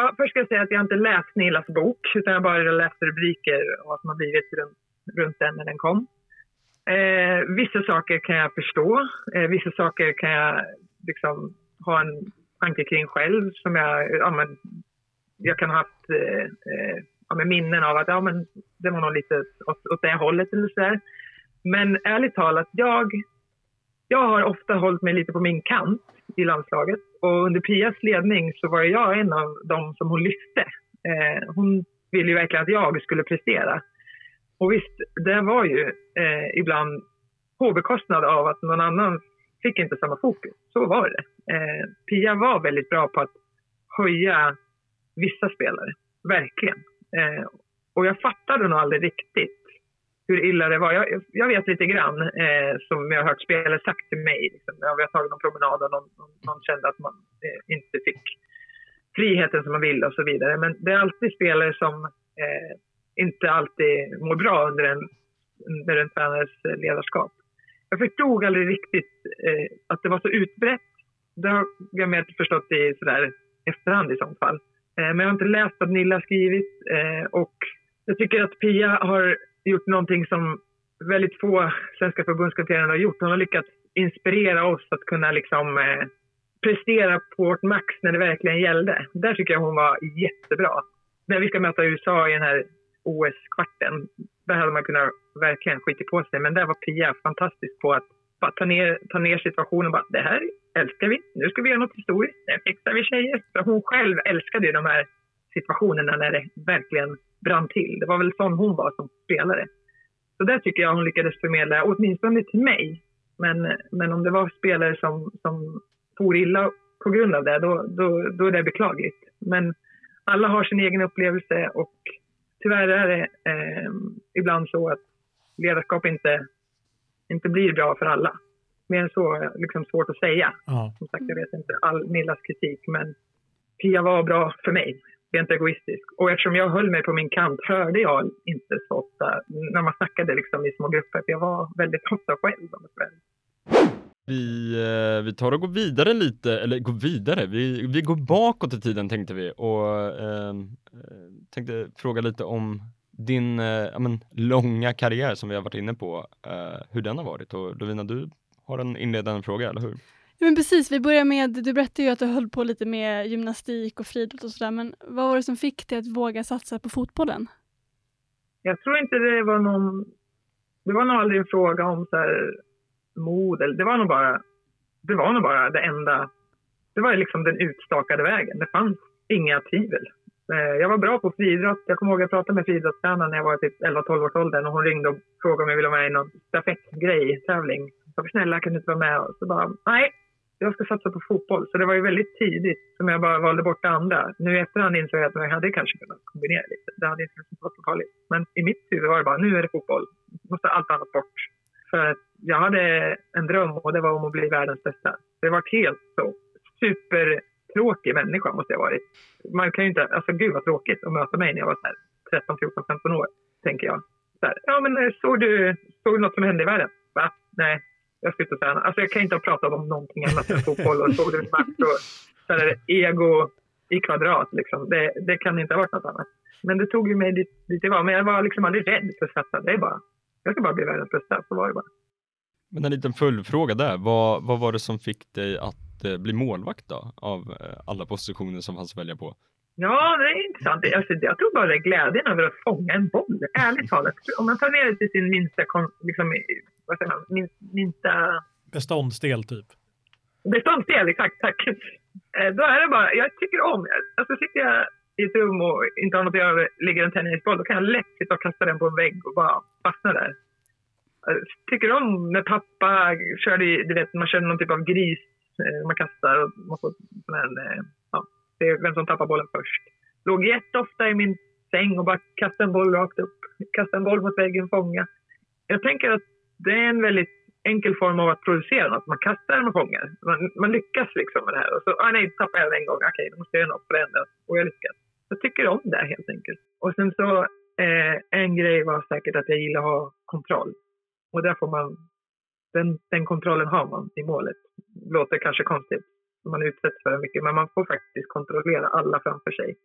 Ja, först ska jag säga att jag inte läst Nilas bok, utan jag bara läst rubriker och vad som har blivit runt, runt den när den kom. Eh, vissa saker kan jag förstå. Eh, vissa saker kan jag liksom ha en tanke kring själv som jag, ja, men, jag kan ha haft eh, eh ja, med minnen av att ja, men, det var nog lite åt, åt det hållet eller så Men ärligt talat, jag, jag har ofta hållit mig lite på min kant i landslaget. Och under Pias ledning så var jag en av dem som hon lyfte. Eh, hon ville ju verkligen att jag skulle prestera. Och visst, det var ju eh, ibland på bekostnad av att någon annan fick inte samma fokus. Så var det. Eh, Pia var väldigt bra på att höja vissa spelare, verkligen. Eh, och jag fattade nog aldrig riktigt hur illa det var. Jag, jag vet lite grann eh, som jag har hört spelare sagt till mig. Liksom, ja, vi har tagit någon promenad och någon, någon, någon kände att man eh, inte fick friheten som man ville och så vidare. Men det är alltid spelare som eh, inte alltid mår bra under en, under en tränares eh, ledarskap. Jag förstod aldrig riktigt eh, att det var så utbrett. Det har jag mer förstått i sådär efterhand i sånt fall. Eh, men jag har inte läst vad Nilla skrivit eh, och jag tycker att Pia har gjort någonting som väldigt få svenska förbundskaptener har gjort. Hon har lyckats inspirera oss att kunna liksom, eh, prestera på vårt max när det verkligen gällde. Där tycker jag hon var jättebra. När vi ska möta USA i den här OS-kvarten, där hade man kunnat verkligen skita på sig. Men där var Pia fantastisk på att bara ta ner, ta ner situationen och bara det här älskar vi. Nu ska vi göra något historiskt. Det fixar vi tjejer. För hon själv älskade ju de här situationerna när det verkligen brann till. Det var väl sån hon var som spelare. Så där tycker jag hon lyckades förmedla, åtminstone till mig. Men, men om det var spelare som, som for illa på grund av det, då, då, då är det beklagligt. Men alla har sin egen upplevelse och tyvärr är det eh, ibland så att ledarskap inte, inte blir bra för alla. Mer än så är liksom svårt att säga. Ja. Som sagt, jag vet inte all Nillas kritik, men Pia var bra för mig rent egoistisk. Och eftersom jag höll mig på min kant hörde jag inte så ofta när man snackade liksom i små grupper. För jag var väldigt ofta själv. Vi, eh, vi tar och går vidare lite, eller går vidare, vi, vi går bakåt i tiden tänkte vi och ehm, eh, tänkte fråga lite om din eh, men, långa karriär som vi har varit inne på, eh, hur den har varit. Och Lovina, du har en inledande fråga, eller hur? Men precis, vi börjar med, du berättade ju att du höll på lite med gymnastik och friidrott och sådär, men vad var det som fick dig att våga satsa på fotbollen? Jag tror inte det var någon, det var nog aldrig en fråga om så här mod, det var nog bara, det var nog bara det enda, det var liksom den utstakade vägen. Det fanns inga tvivel. Eh, jag var bra på friidrott. Jag kommer ihåg att jag pratade med friidrottstränaren när jag var typ 11-12 års åldern och hon ringde och frågade om jag ville vara med i någon stafettgrej, tävling. Jag sa snälla kan du inte vara med? Och så bara, nej, jag ska satsa på fotboll. Så det var ju väldigt tidigt som jag bara valde bort det andra. Nu i efterhand insåg jag att jag hade kanske kunnat kombinera lite. Det hade inte varit så farligt. Men i mitt huvud var det bara, nu är det fotboll. Måste allt annat bort. För att jag hade en dröm och det var om att bli världens bästa. Det var helt så supertråkig människa måste jag ha varit. Man kan ju inte, alltså gud vad tråkigt att möta mig när jag var så här 13, 14, 15 år, tänker jag. Så här, ja men eh, såg du, såg du något som hände i världen? Va? Nej, jag ska inte träna. Alltså jag kan inte ha pratat om någonting annat än fotboll och såg match och så är det ego i kvadrat. Liksom. Det, det kan inte ha varit något annat. Men det tog ju mig dit, dit jag var. Men jag var liksom aldrig rädd för att satsa. Det är bara, jag ska bara bli världens bästa. Så var det bara. Men en liten följdfråga där. Vad, vad var det som fick dig att eh, bli målvakt då? Av eh, alla positioner som fanns att välja på? Ja, det är intressant. Alltså, jag tror bara det är glädjen över att fånga en boll. Ärligt talat. Om man tar ner det till sin minsta, liksom, vad säger man, min, minsta... Beståndsdel typ. Beståndsdel, exakt. Tack. Eh, då är det bara, jag tycker om, alltså sitter jag i ett rum och inte har något att göra, ligger en tennisboll, då kan jag lätt sitta och kasta den på en vägg och bara fastna där. Jag tycker om när pappa körde, du vet, man körde någon typ av gris, eh, man kastar och man får här, eh, ja, det är vem som tappar bollen först. Låg jätteofta i min säng och bara kastade en boll rakt upp, kastade en boll mot väggen, fånga. Jag tänker att det är en väldigt enkel form av att producera något. Man kastar den och fångar. Man, man lyckas liksom med det här. Och så, ah, nej, tappade jag den en gång. Okej, då måste jag göra något förändras. Och jag lyckas. Jag tycker om det helt enkelt. Och sen så, eh, en grej var säkert att jag gillar att ha kontroll. Och där får man, den, den kontrollen har man i målet. Låter kanske konstigt, man utsätts för mycket, men man får faktiskt kontrollera alla framför sig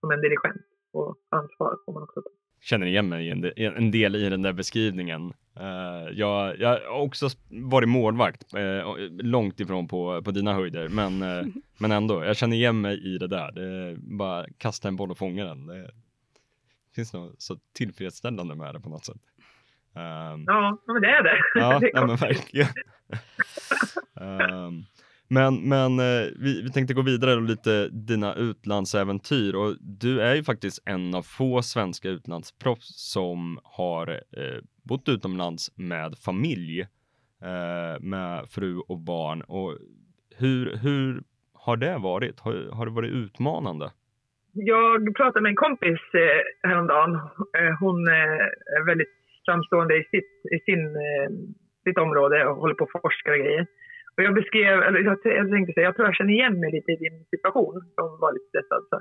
som en dirigent. Och ansvar får man också ta känner igen mig en del, en del i den där beskrivningen. Uh, jag, jag har också varit målvakt, uh, långt ifrån på, på dina höjder, men, uh, men ändå, jag känner igen mig i det där. Det är bara kasta en boll och fånga den. Det finns något så tillfredsställande med det på något sätt. Um, ja, men det är det. Ja, det är ja men verkligen. um, Men, men eh, vi, vi tänkte gå vidare och lite dina utlandsäventyr och du är ju faktiskt en av få svenska utlandsproffs som har eh, bott utomlands med familj, eh, med fru och barn. Och hur, hur har det varit? Har, har det varit utmanande? Jag pratade med en kompis eh, häromdagen. Eh, hon eh, är väldigt framstående i sitt, i sin, eh, sitt område och håller på att forska och grejer. Och jag beskrev, eller jag, jag tänkte säga, jag tror jag känner igen mig lite i din situation som var lite stressad. Så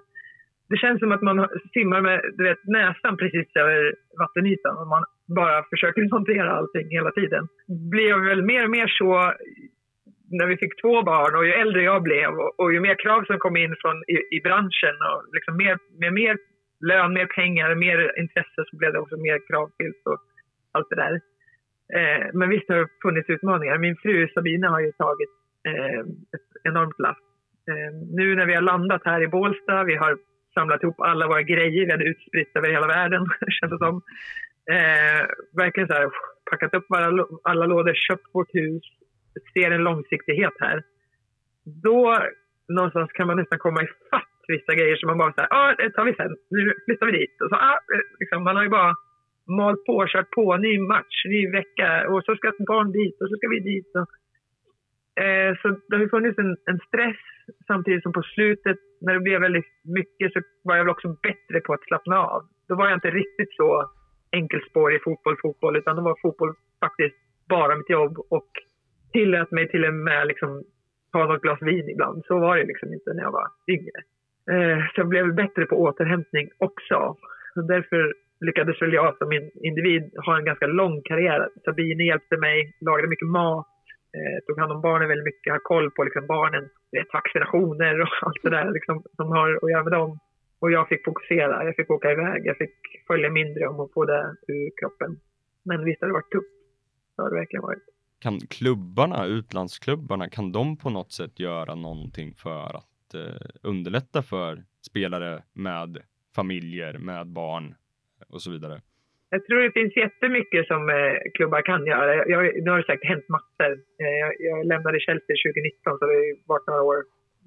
det känns som att man simmar med du vet, näsan precis över vattenytan och man bara försöker hantera allting hela tiden. Det blev väl mer och mer så när vi fick två barn och ju äldre jag blev och, och ju mer krav som kom in från i, i branschen och liksom mer, med mer lön, mer pengar, mer intresse så blev det också mer kravfyllt och allt det där. Eh, men visst har det funnits utmaningar. Min fru Sabina har ju tagit eh, ett enormt lass. Eh, nu när vi har landat här i Bålsta, vi har samlat ihop alla våra grejer, vi hade utspritt över hela världen, känns det som. Eh, verkligen så här, packat upp alla, alla lådor, köpt vårt hus, ser en långsiktighet här. Då någonstans kan man nästan komma ifatt vissa grejer som man bara säger, ja, ah, det tar vi sen, nu flyttar vi dit. Och så, ah, eh, liksom, man har ju bara malt på, kört på, ny match, ny vecka och så ska ett barn dit och så ska vi dit. Och, eh, så det har funnits en, en, stress samtidigt som på slutet när det blev väldigt mycket så var jag väl också bättre på att slappna av. Då var jag inte riktigt så enkelspårig fotboll, fotboll, utan då var fotboll faktiskt bara mitt jobb och tillät mig till och med liksom ta något glas vin ibland. Så var det liksom inte när jag var yngre. Eh, så jag blev bättre på återhämtning också. Så därför lyckades väl jag som individ ha en ganska lång karriär. Sabine hjälpte mig, lagade mycket mat, eh, tog hand om barnen väldigt mycket, har koll på liksom barnen, vet, vaccinationer och allt det där liksom, som har att göra med dem. Och jag fick fokusera, jag fick åka iväg, jag fick följa mindre om att få det ur kroppen. Men visst har det varit tufft. Det har det verkligen varit. Kan klubbarna, utlandsklubbarna, kan de på något sätt göra någonting för att eh, underlätta för spelare med familjer, med barn och så vidare? Jag tror det finns jättemycket som eh, klubbar kan göra. Jag, nu har det säkert hänt massor. Eh, jag, jag, lämnade Chelsea 2019 så det har varit några år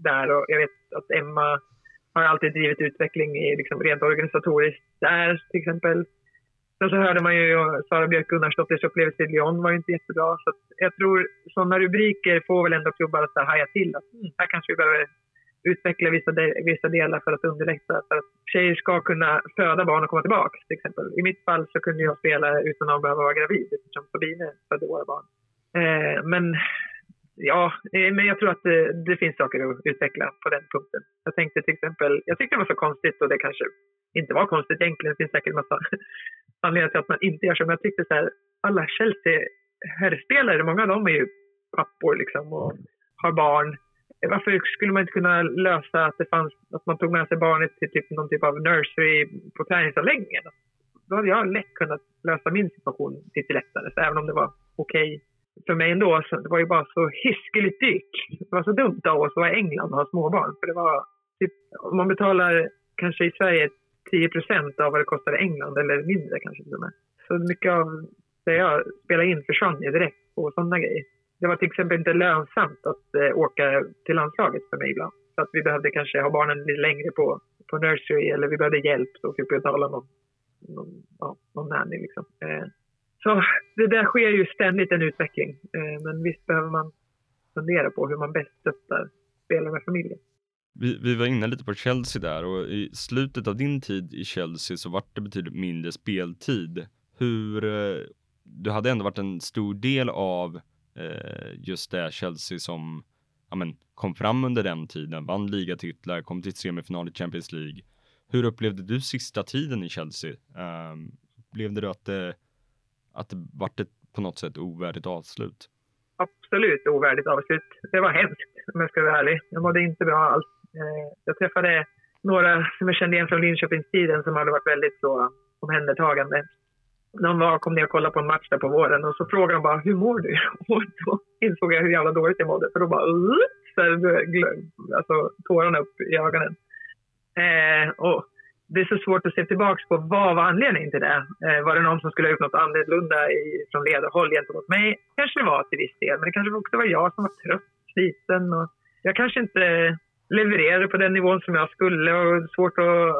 där och jag vet att Emma har alltid drivit utveckling i, liksom, rent organisatoriskt där till exempel. Sen så hörde man ju Sara Björk Gunnarsdotters upplevelse i Lyon var ju inte jättebra. Så jag tror sådana rubriker får väl ändå klubbar att haja till att mm, här kanske vi behöver utveckla vissa, de, vissa delar för att underlätta för att tjejer ska kunna föda barn och komma tillbaka. Till exempel. I mitt fall så kunde jag spela utan att behöva vara gravid eftersom Sabine födde våra barn. Eh, men ja, eh, men jag tror att det, det, finns saker att utveckla på den punkten. Jag tänkte till exempel, jag tyckte det var så konstigt och det kanske inte var konstigt egentligen. Det finns säkert massa anledningar till att man inte gör så. Men jag tyckte så här, alla Chelsea herrspelare, många av dem är ju pappor liksom och har barn varför skulle man inte kunna lösa att det fanns, att man tog med sig barnet till typ någon typ av nursery på träningsanläggningen? Då hade jag lätt kunnat lösa min situation lite lättare, så även om det var okej okay för mig ändå. Så det var ju bara så hiskeligt dyrt. Det var så dumt av oss att vara i England och ha småbarn. För det var typ, om man betalar kanske i Sverige 10 procent av vad det kostar i England, eller mindre kanske till och med. Så mycket av det jag spelade in försvann ju direkt på sådana grejer. Det var till exempel inte lönsamt att eh, åka till landslaget för mig ibland. Så att vi behövde kanske ha barnen lite längre på, på nursery eller vi behövde hjälp så fick vi betala någon, någon, ja, någon nanny liksom. Eh, så det där sker ju ständigt en utveckling. Eh, men visst behöver man fundera på hur man bäst stöttar spelare med familjen. Vi, vi, var inne lite på Chelsea där och i slutet av din tid i Chelsea så vart det betydligt mindre speltid. Hur, eh, du hade ändå varit en stor del av eh, Eh, just det Chelsea som ja, men, kom fram under den tiden, vann ligatitlar, kom till semifinal i Champions League. Hur upplevde du sista tiden i Chelsea? Um, upplevde du att det, att det vart ett på något sätt ovärdigt avslut? Absolut ovärdigt avslut. Det var hemskt om jag ska vara ärlig. Jag mådde inte bra alls. Eh, jag träffade några som jag kände igen från Linköpingstiden som hade varit väldigt så eh, omhändertagande. De var, kom ner och kollade på en match där på våren och så frågade de bara “Hur mår du?” och då insåg jag hur jävla dåligt jag mådde. För då bara så alltså, tårarna upp i ögonen. Eh, och det är så svårt att se tillbaka på vad var anledningen till det. Eh, var det någon som skulle ha gjort något annorlunda i, från ledarhåll gentemot mig? Kanske det var till viss del, men det kanske också var jag som var trött, sliten och jag kanske inte levererade på den nivån som jag skulle och svårt att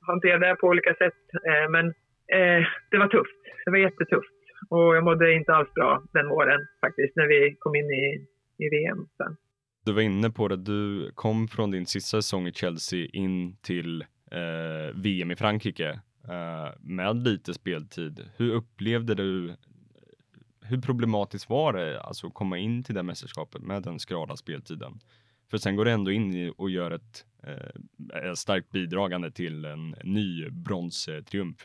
hantera det på olika sätt. Eh, men eh, det var tufft. Det var jättetufft och jag mådde inte alls bra den våren faktiskt när vi kom in i, i VM sen. Du var inne på det, du kom från din sista säsong i Chelsea in till eh, VM i Frankrike eh, med lite speltid. Hur upplevde du hur problematiskt var det alltså att komma in till det mästerskapet med den skrala speltiden? För sen går du ändå in och gör ett eh, starkt bidragande till en ny bronstriumf.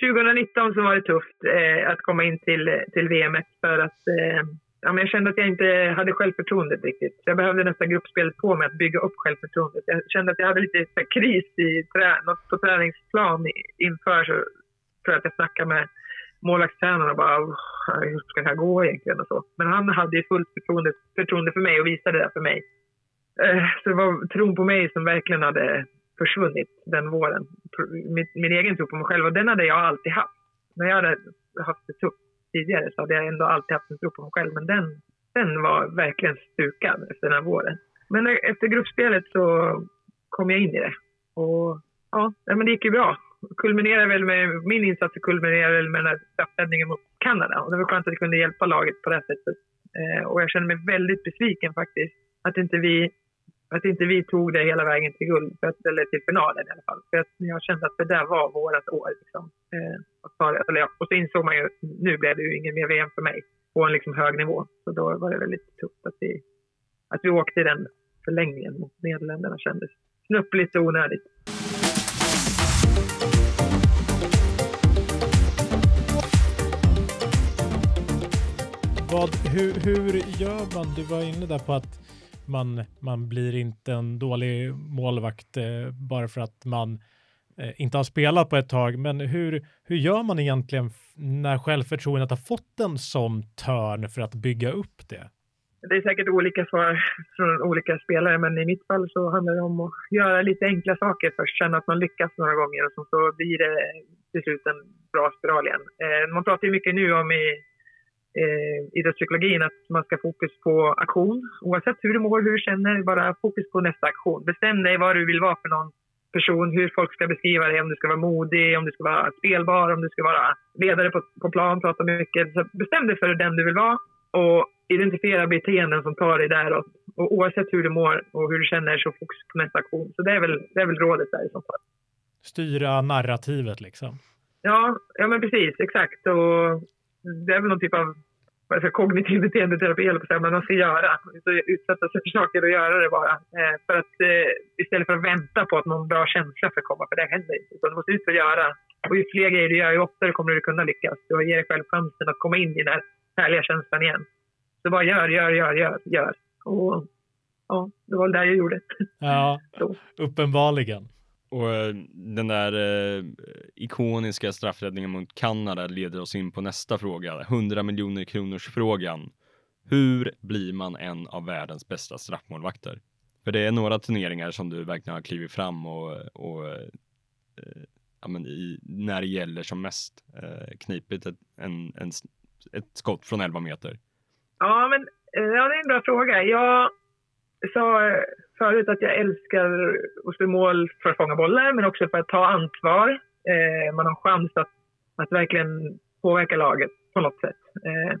2019 så var det tufft eh, att komma in till, till VM för att eh, ja, men jag kände att jag inte hade självförtroendet riktigt. Så jag behövde nästan gruppspelet på mig att bygga upp självförtroendet. Jag kände att jag hade lite så, kris i trä, något på träningsplan inför. Så tror jag att jag snackade med målvaktstränaren och bara hur ska det här gå egentligen och så. Men han hade ju fullt förtroende, förtroende för mig och visade det för mig. Eh, så det var tron på mig som verkligen hade försvunnit den våren. Min, min egen tro på mig själv och den hade jag alltid haft. När jag hade haft det tufft tidigare så hade jag ändå alltid haft en tro på mig själv. Men den, den var verkligen stukad efter den här våren. Men efter gruppspelet så kom jag in i det. Och ja, men det gick ju bra. Kulminerade väl med, min insats kulminerade väl med den här straffräddningen mot Kanada. Och det var skönt att jag kunde hjälpa laget på det sättet. Eh, och jag känner mig väldigt besviken faktiskt. Att inte vi att inte vi tog det hela vägen till guld, eller till finalen i alla fall. För att jag kände att det där var vårt år. Liksom. Eh, eller och så insåg man ju, nu blev det ju ingen mer VM för mig på en liksom hög nivå. Så då var det väldigt tufft att vi, att vi åkte i den förlängningen mot Nederländerna kändes snöpligt och onödigt. Vad, hur, hur gör man? Du var inne där på att man, man blir inte en dålig målvakt eh, bara för att man eh, inte har spelat på ett tag. Men hur, hur gör man egentligen när självförtroendet har fått en sån törn för att bygga upp det? Det är säkert olika svar från olika spelare, men i mitt fall så handlar det om att göra lite enkla saker först, känna att man lyckas några gånger och så blir det till slut en bra spiral igen. Eh, man pratar ju mycket nu om i eh, idrottspsykologin att man ska fokus på aktion. Oavsett hur du mår, hur du känner, bara fokus på nästa aktion. Bestäm dig vad du vill vara för någon person, hur folk ska beskriva dig, om du ska vara modig, om du ska vara spelbar, om du ska vara ledare på, på plan, prata mycket. Så bestäm dig för den du vill vara och identifiera beteenden som tar dig däråt. Och oavsett hur du mår och hur du känner så fokus på nästa aktion. Så det är väl, det är väl rådet där i så fall. Styra narrativet liksom? Ja, ja men precis, exakt. Och det är väl någon typ av alltså, kognitiv beteendeterapi, eller på vad man ska göra. Så utsätta sig för saker och göra det bara. Eh, för att, eh, istället för att vänta på att någon bra känsla ska komma, för det händer inte. Utan du måste ut och göra. Och ju fler grejer du gör, ju oftare kommer du kunna lyckas. Du ger dig själv chansen att komma in i den här härliga känslan igen. Så bara gör, gör, gör, gör, gör. Och ja, det var där jag gjorde. Ja, uppenbarligen. Och eh, den där eh, ikoniska straffräddningen mot Kanada leder oss in på nästa fråga, 100 miljoner kronors frågan. Hur blir man en av världens bästa straffmålvakter? För det är några turneringar som du verkligen har klivit fram och, och eh, ja, men i, när det gäller som mest eh, knipit ett, en, en, ett skott från 11 meter. Ja, men eh, ja, det är en bra fråga. Jag sa eh, förut att jag älskar att slå mål för att fånga bollar, men också för att ta ansvar. Eh, man har chans att, att verkligen påverka laget på något sätt. Eh,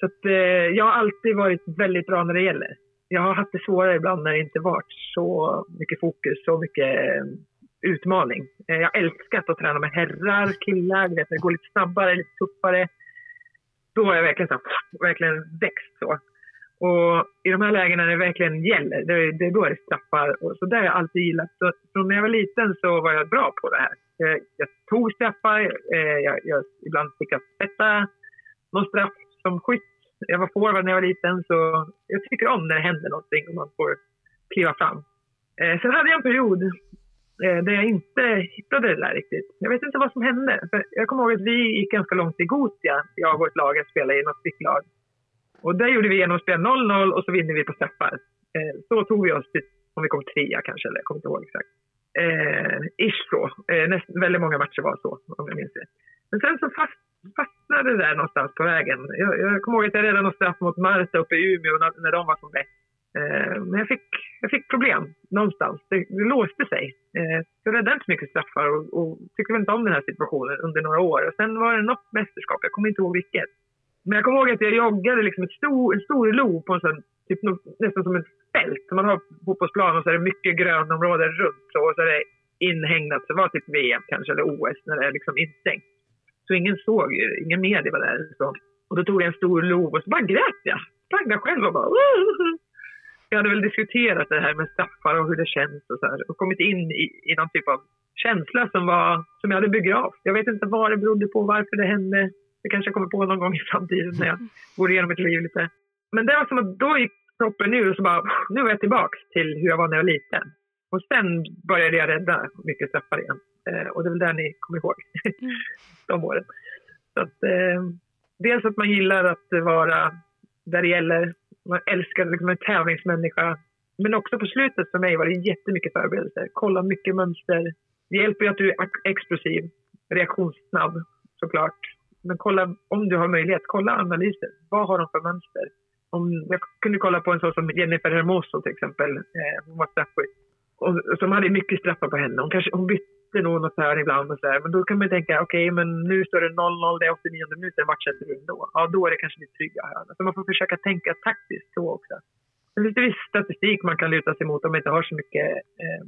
så att, eh, jag har alltid varit väldigt bra när det gäller. Jag har haft det svårare ibland när det inte varit så mycket fokus, så mycket eh, utmaning. Eh, jag har älskat att träna med herrar, killar, vet, det går lite snabbare, lite tuffare. Då har jag verkligen, så, verkligen växt så. Och i de här lägena när det verkligen gäller, det är, det är då det straffar. Och så där har jag alltid gillat. Så från när jag var liten så var jag bra på det här. Jag, jag tog straffar, eh, jag, jag, ibland fick jag sätta någon straff som skytt. Jag var forward när jag var liten så jag tycker om när det händer någonting och man får kliva fram. Eh, sen hade jag en period eh, där jag inte hittade det där riktigt. Jag vet inte vad som hände. För jag kommer ihåg att vi gick ganska långt i Gotia, jag och vårt lag, att spela i något flicklag. Och där gjorde vi genom att spela 0-0 och så vinner vi på straffar. Eh, så tog vi oss till, om vi kom trea kanske, eller jag kommer inte ihåg exakt. Eh, ish så. Eh, näst, väldigt många matcher var så, om jag minns det. Men sen så fast, fastnade det där någonstans på vägen. Jag, jag kommer ihåg att jag räddade något straff mot Marta uppe i Umeå när, när de var som bäst. Eh, men jag fick, jag fick problem någonstans. Det, det låste sig. Eh, jag räddade inte så mycket straffar och, och tyckte inte om den här situationen under några år. Och sen var det något mästerskap, jag kommer inte ihåg vilket men jag kommer ihåg att jag joggade liksom ett stor, en stor lo på en sån, typ, nästan som ett fält. Man har fotbollsplan och så är det mycket grönområden runt så, och så är det inhägnat. Så det var typ VM kanske, eller OS, när det är liksom instängt. Så ingen såg ju, ingen media var där. Så. Och då tog jag en stor lo och så bara grät jag. Sprang där själv och bara... Uh! Jag hade väl diskuterat det här med straffar och hur det känns och så här, och kommit in i, i någon typ av känsla som, var, som jag hade begravt. Jag vet inte vad det berodde på, varför det hände. Det kanske jag kommer på någon gång i framtiden när jag går igenom mitt liv lite. Men det var som att då gick proppen ur och så bara, nu var jag tillbaka till hur jag var när jag var liten. Och sen började jag rädda mycket straffar igen. Eh, och det är väl där ni kommer ihåg mm. de åren. Så att, eh, dels att man gillar att vara där det gäller. Man älskar liksom en tävlingsmänniska. Men också på slutet för mig var det jättemycket förberedelser. Kolla mycket mönster. Det hjälper ju att du är explosiv, reaktionssnabb såklart. Men kolla, om du har möjlighet, kolla analyser. Vad har de för mönster? Om, jag kunde kolla på en sån som Jennifer Hermoso till exempel. Eh, hon var straffskytt. Och, som hade mycket straffar på henne. Hon, kanske, hon bytte nog något här ibland och så där. Men då kan man tänka, okej, okay, men nu står det 0-0, det är 89 minuter, vart sätter du då? Ja, då är det kanske lite trygga hörn. Så man får försöka tänka taktiskt så också. Sen finns det viss statistik man kan luta sig mot om man inte har så mycket eh,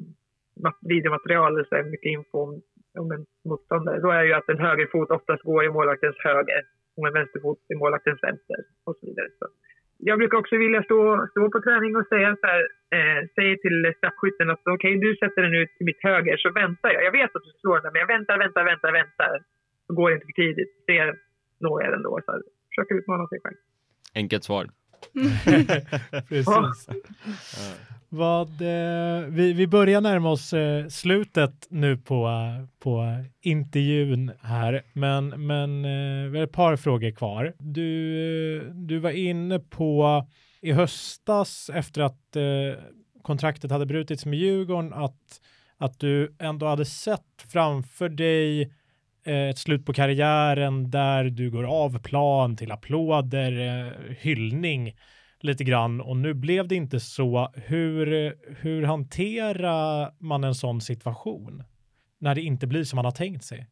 videomaterial eller så mycket info om om en motståndare, då är ju att en högerfot oftast går i målvaktens höger och en vänsterfot i målvaktens vänster och så vidare. Så jag brukar också vilja stå, stå på träning och säga så här, eh, säg till straffskytten att okej, okay, du sätter den ut till mitt höger så väntar jag. Jag vet att du slår den, men jag väntar, väntar, väntar, väntar. Så går det inte för tidigt. Ser når jag den då. Så här, försöker utmana sig själv. Enkelt svar. Precis. Vad, eh, vi, vi börjar närma oss eh, slutet nu på, på intervjun här, men, men eh, vi har ett par frågor kvar. Du, eh, du var inne på i höstas efter att eh, kontraktet hade brutits med Djurgården att, att du ändå hade sett framför dig eh, ett slut på karriären där du går av plan till applåder, eh, hyllning lite grann och nu blev det inte så. Hur, hur hanterar man en sån situation när det inte blir som man har tänkt sig?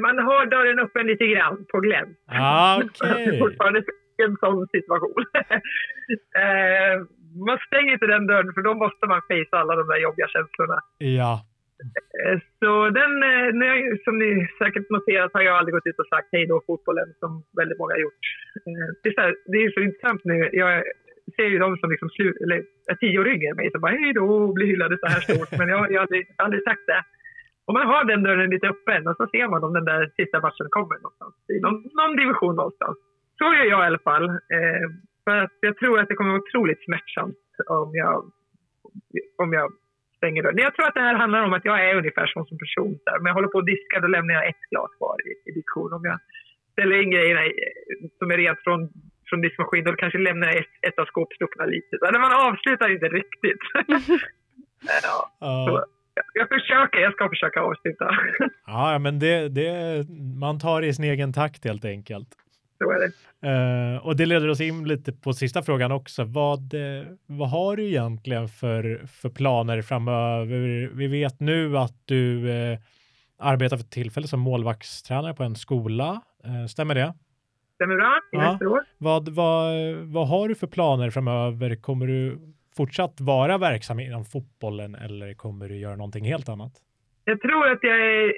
Man har dörren öppen lite grann på glänt. Ah, okay. fortfarande en sån situation. eh, man stänger inte den dörren för då måste man fejsa alla de där jobbiga känslorna. Ja. Så den, eh, som ni säkert noterat har jag aldrig gått ut och sagt hej då fotbollen som väldigt många har gjort. Eh, det är så, här, det är så intressant nu. Jag ser ju de som liksom slu, eller, är tio år yngre än mig som bara hej då och blir hyllade så här stort. Men jag, jag har aldrig, aldrig sagt det. Och man har den dörren lite öppen och så ser man om den där sista matchen kommer någonstans. I någon, någon division någonstans. Så gör jag i alla fall. Eh, för att jag tror att det kommer att vara otroligt smärtsamt om jag, om jag stänger dörren. Jag tror att det här handlar om att jag är ungefär som, som person. Där. Om jag håller på att diska, då lämnar jag ett glas kvar i, i diskon. Om jag ställer in grejerna som är rent från, från diskmaskinen, då kanske lämnar jag ett, ett av skåpsluckorna lite. Så man avslutar inte riktigt. ja. ja. Jag försöker, jag ska försöka avsluta. ja, men det, det, man tar i sin egen takt helt enkelt. Så är det. Uh, och det leder oss in lite på sista frågan också. Vad, uh, vad har du egentligen för, för planer framöver? Vi vet nu att du uh, arbetar för tillfället som målvaktstränare på en skola. stämmer det? Stämmer bra, i ja. Vad, vad, vad har du för planer framöver? Kommer du fortsatt vara verksam inom fotbollen eller kommer du göra någonting helt annat? Jag tror att jag, är,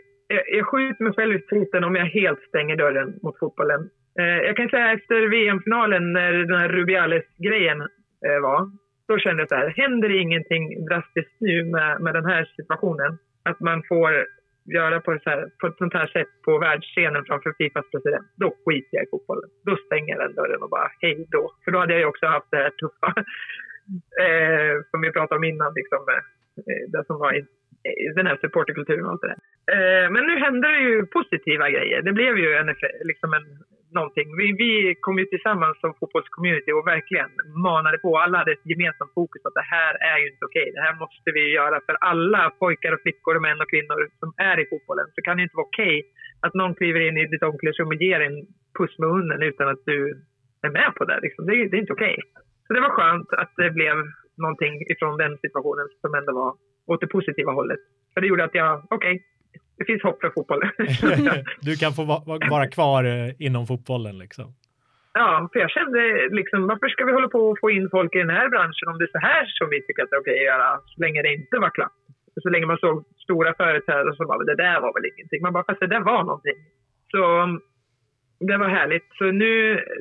jag, skjuter mig själv i foten om jag helt stänger dörren mot fotbollen. Eh, jag kan säga efter VM-finalen när den här Rubiales-grejen eh, var, då kände jag så här, händer det ingenting drastiskt nu med, med den här situationen, att man får göra på, så här, på ett sånt här sätt på världsscenen framför Fifas president, då skiter jag i fotbollen. Då stänger jag den dörren och bara hej då. För då hade jag ju också haft det här tuffa eh, som vi pratade om innan, liksom, eh, det som var i, i den här supporterkulturen och allt det där. Eh, men nu hände det ju positiva grejer. Det blev ju en, liksom en, någonting. Vi, vi kom ju tillsammans som fotbollscommunity och verkligen manade på. Alla hade ett gemensamt fokus att det här är ju inte okej. Det här måste vi göra för alla pojkar och flickor och män och kvinnor som är i fotbollen. Så kan det inte vara okej att någon kliver in i ditt omklädningsrum och ger en puss med munnen utan att du är med på det. Liksom. Det, det är inte okej. Så det var skönt att det blev någonting ifrån den situationen som ändå var åt det positiva hållet. För det gjorde att jag, okej, okay, det finns hopp för fotbollen. du kan få vara kvar eh, inom fotbollen liksom. Ja, för jag kände liksom, varför ska vi hålla på och få in folk i den här branschen om det är så här som vi tycker att det är okej att göra, så länge det inte var klart. Så länge man såg stora företrädare som bara, det där var väl ingenting. Man bara, fast det där var någonting. Så det var härligt. Så nu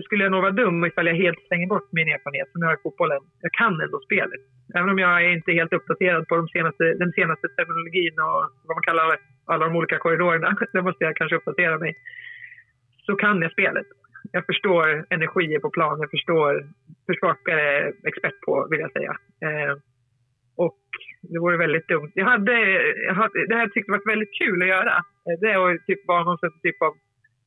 skulle jag nog vara dum ifall jag helt stänger bort min erfarenhet som jag har i fotbollen. Jag kan ändå spelet. Även om jag är inte helt uppdaterad på de senaste, den senaste terminologin och vad man kallar alla de olika korridorerna. Där måste jag kanske uppdatera mig. Så kan jag spelet. Jag förstår energier på plan. Jag förstår jag är expert på, vill jag säga. Eh, och det vore väldigt dumt. Jag hade, jag hade, det här tyckte varit väldigt kul att göra. Eh, det är att typ vara någon typ av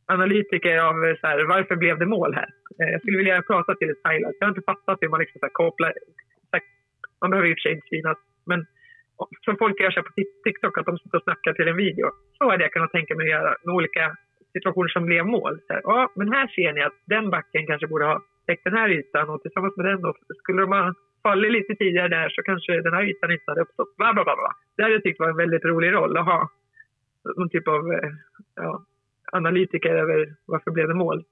analytiker av eh, så här, varför blev det mål här? Eh, jag skulle vilja prata till ett highlight. Jag har inte fattat hur man liksom så här, kopplar... Så här, man behöver i och för sig inte synas, men som folk gör sig på TikTok, att de sitter och snackar till en video. Så hade jag kunnat tänka mig att göra med olika situationer som blev mål. Så här, ja, men här ser ni att den backen kanske borde ha täckt den här ytan och tillsammans med den då, skulle de ha fallit lite tidigare där så kanske den här ytan inte hade uppstått. Bla, bla, bla, bla. Det hade jag tyckt var en väldigt rolig roll att ha. Någon typ av eh, ja, analytiker över varför blev det mål.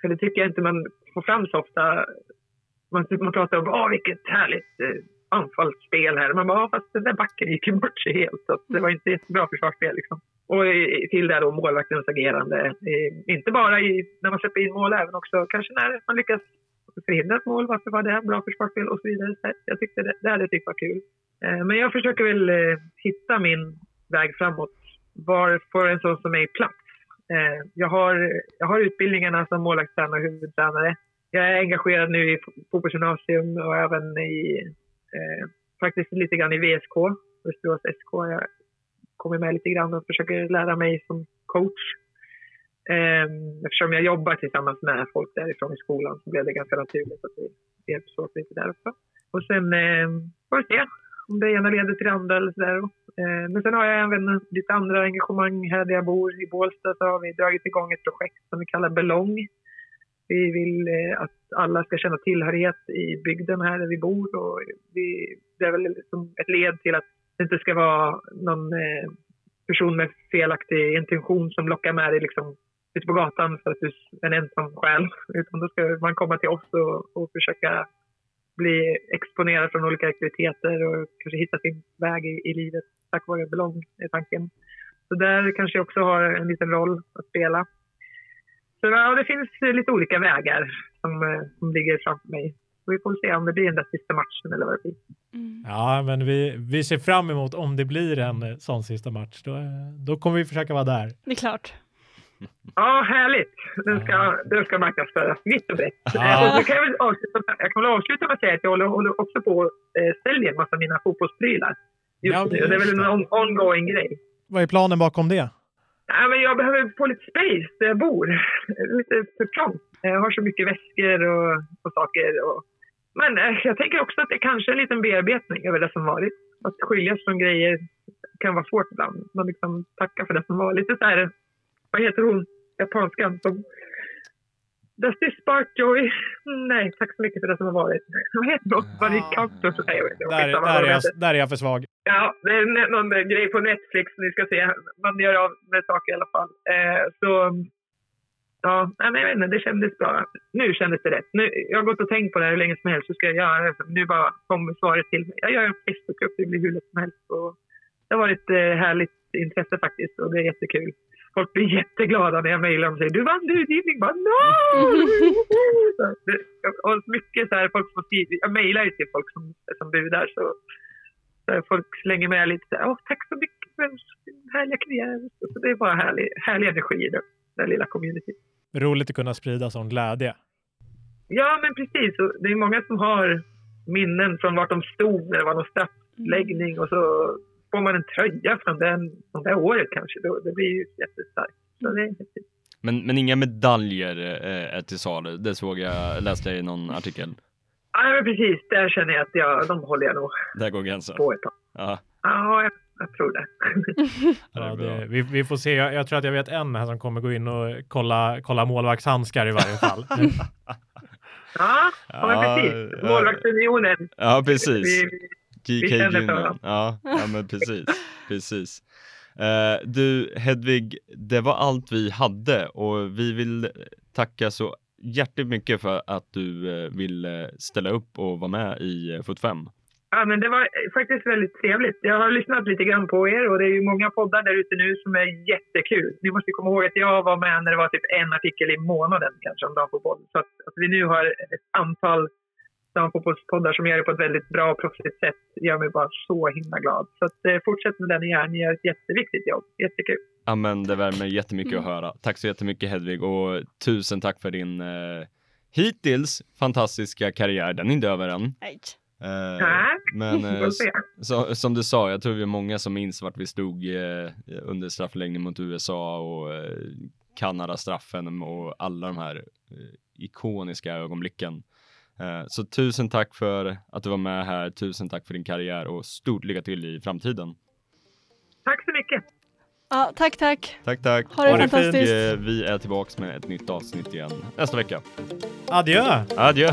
För det tycker jag inte man får fram så ofta. Man, man pratar om Åh, vilket härligt eh, anfallsspel här. Man bara, fast den där backen gick ju bort sig helt. Så det var inte bra försvarsspel. Liksom. Och till det då målvaktens agerande. Inte bara i, när man släpper in mål, även också kanske när man lyckas förhindra ett mål. Varför var det bra försvarsspel och så vidare. Så jag tyckte det, det hade tyckt var kul. Eh, men jag försöker väl eh, hitta min väg framåt. Var får en sån som mig plats? Eh, jag, har, jag har utbildningarna som målvaktstränare och huvudtränare. Jag är engagerad nu i fotbollsgymnasium och även i eh, faktiskt lite grann i VSK, Västerås SK. Jag kommer med lite grann och försöker lära mig som coach. Eh, eftersom jag jobbar tillsammans med folk därifrån i skolan så blev det ganska naturligt att vi hjälps åt lite där också. Och sen eh, får vi se om det ena leder till det andra eller sådär. Eh, men sen har jag även lite andra engagemang här där jag bor. I Bålsta så har vi dragit igång ett projekt som vi kallar Belong. Vi vill eh, att alla ska känna tillhörighet i bygden här där vi bor. Och vi, det är väl liksom ett led till att det inte ska vara någon eh, person med felaktig intention som lockar med dig liksom ute på gatan för att du är en ensam själ. Utan då ska man komma till oss och, och försöka bli exponerad från olika aktiviteter och kanske hitta sin väg i, i livet tack vare Belong, är tanken. Så där kanske jag också har en liten roll att spela. Så ja, det finns lite olika vägar som, eh, som ligger framför mig. Vi får se om det blir den där sista matchen eller vad det blir. Mm. Ja, men vi, vi ser fram emot om det blir en sån sista match. Då, då kommer vi försöka vara där. Det är klart. Ja, härligt. Den ska, den ska marknadsföras vitt och brett. Ja. Eh, så kan jag, väl avsluta, jag kan väl avsluta med att säga att jag håller, håller också på att eh, sälja en massa av mina fotbollsprylar. Just Ja, nu. Det är väl en on, ongoing grej. Vad är planen bakom det? Ja, men jag behöver få lite space där jag bor. Lite för trångt. Jag har så mycket väskor och, och saker. Och... Men eh, jag tänker också att det kanske är en liten bearbetning över det som varit. Att skiljas från grejer kan vara svårt ibland. Man liksom tackar för det som var. Lite så här, vad heter hon, japanskan som... This spark joy? Nej, tack så mycket för det som har varit. Vad heter det Kantor? Nej, jag vet inte. Där, där, är jag, där är jag för svag. Ja, det är någon grej på Netflix ni ska se. Man gör av med saker i alla fall. Eh, så ja, nej, men jag vet inte, det kändes bra. Nu kändes det rätt. Nu, jag har gått och tänkt på det här hur länge som helst. Så ska jag göra. Nu bara kommer svaret till mig. Jag gör en Facebookgrupp, det blir hur lätt som helst. Och det har varit eh, härligt intresse faktiskt och det är jättekul. Folk blir jätteglada när jag mejlar och säger du vann utgivning. Bara no! Så det- och mycket så här, folk som skriver, jag mejlar ju till folk som, som budar så där folk slänger med lite så här, Åh, tack så mycket för din härliga karriär. Så det är bara härlig, härlig energi i det, här lilla communityt. Roligt att kunna sprida sån glädje. Ja, men precis. Och det är många som har minnen från vart de stod när det var någon straffläggning och så får man en tröja från, den, från det året kanske. Då, det blir ju jättestarkt. Så det är häftigt. Men, men inga medaljer eh, är till salu. Det såg jag, läste jag i någon artikel. Ja, men precis. Där känner jag att jag, de håller jag nog Där går gränsen. på ett tag. Ja, Ja, jag, jag tror det. Ja, det, vi, vi får se. Jag, jag tror att jag vet en här som kommer gå in och kolla, kolla målvaktshandskar i varje fall. Ja, ja Ja, precis. Målvaktsunionen. ja precis. Vi GK varandra. Ja, ja, men precis. precis. Eh, du Hedvig, det var allt vi hade och vi vill tacka så hjärtligt mycket för att du eh, ville ställa upp och vara med i eh, Fot 5. Ja, men det var faktiskt väldigt trevligt. Jag har lyssnat lite grann på er och det är ju många poddar där ute nu som är jättekul. Ni måste komma ihåg att jag var med när det var typ en artikel i månaden kanske om damfotboll. Så att, att vi nu har ett antal damfotbollspoddar som gör det på ett väldigt bra och proffsigt sätt gör mig bara så himla glad. Så att, eh, fortsätt med det ni gör. Ni gör ett jätteviktigt jobb. Jättekul. Ja men det värmer jättemycket Mm. att höra. Tack så jättemycket Hedvig och tusen tack för din eh, hittills fantastiska karriär. Den är inte över än. Nej. Eh, men eh, så, som du sa, jag tror vi är många som minns vart vi stod eh, under straffläggning mot USA och eh, Kanada-straffen och alla de här eh, ikoniska ögonblicken. Eh, så tusen tack för att du var med här. Tusen tack för din karriär och stort lycka till i framtiden. Tack så mycket. Ja, tack, tack. Tack, tack. Ha det Ha det fint. fantastiskt. Eh, Vi är tillbaks med ett nytt avsnitt igen nästa vecka. Adjö! Adjö!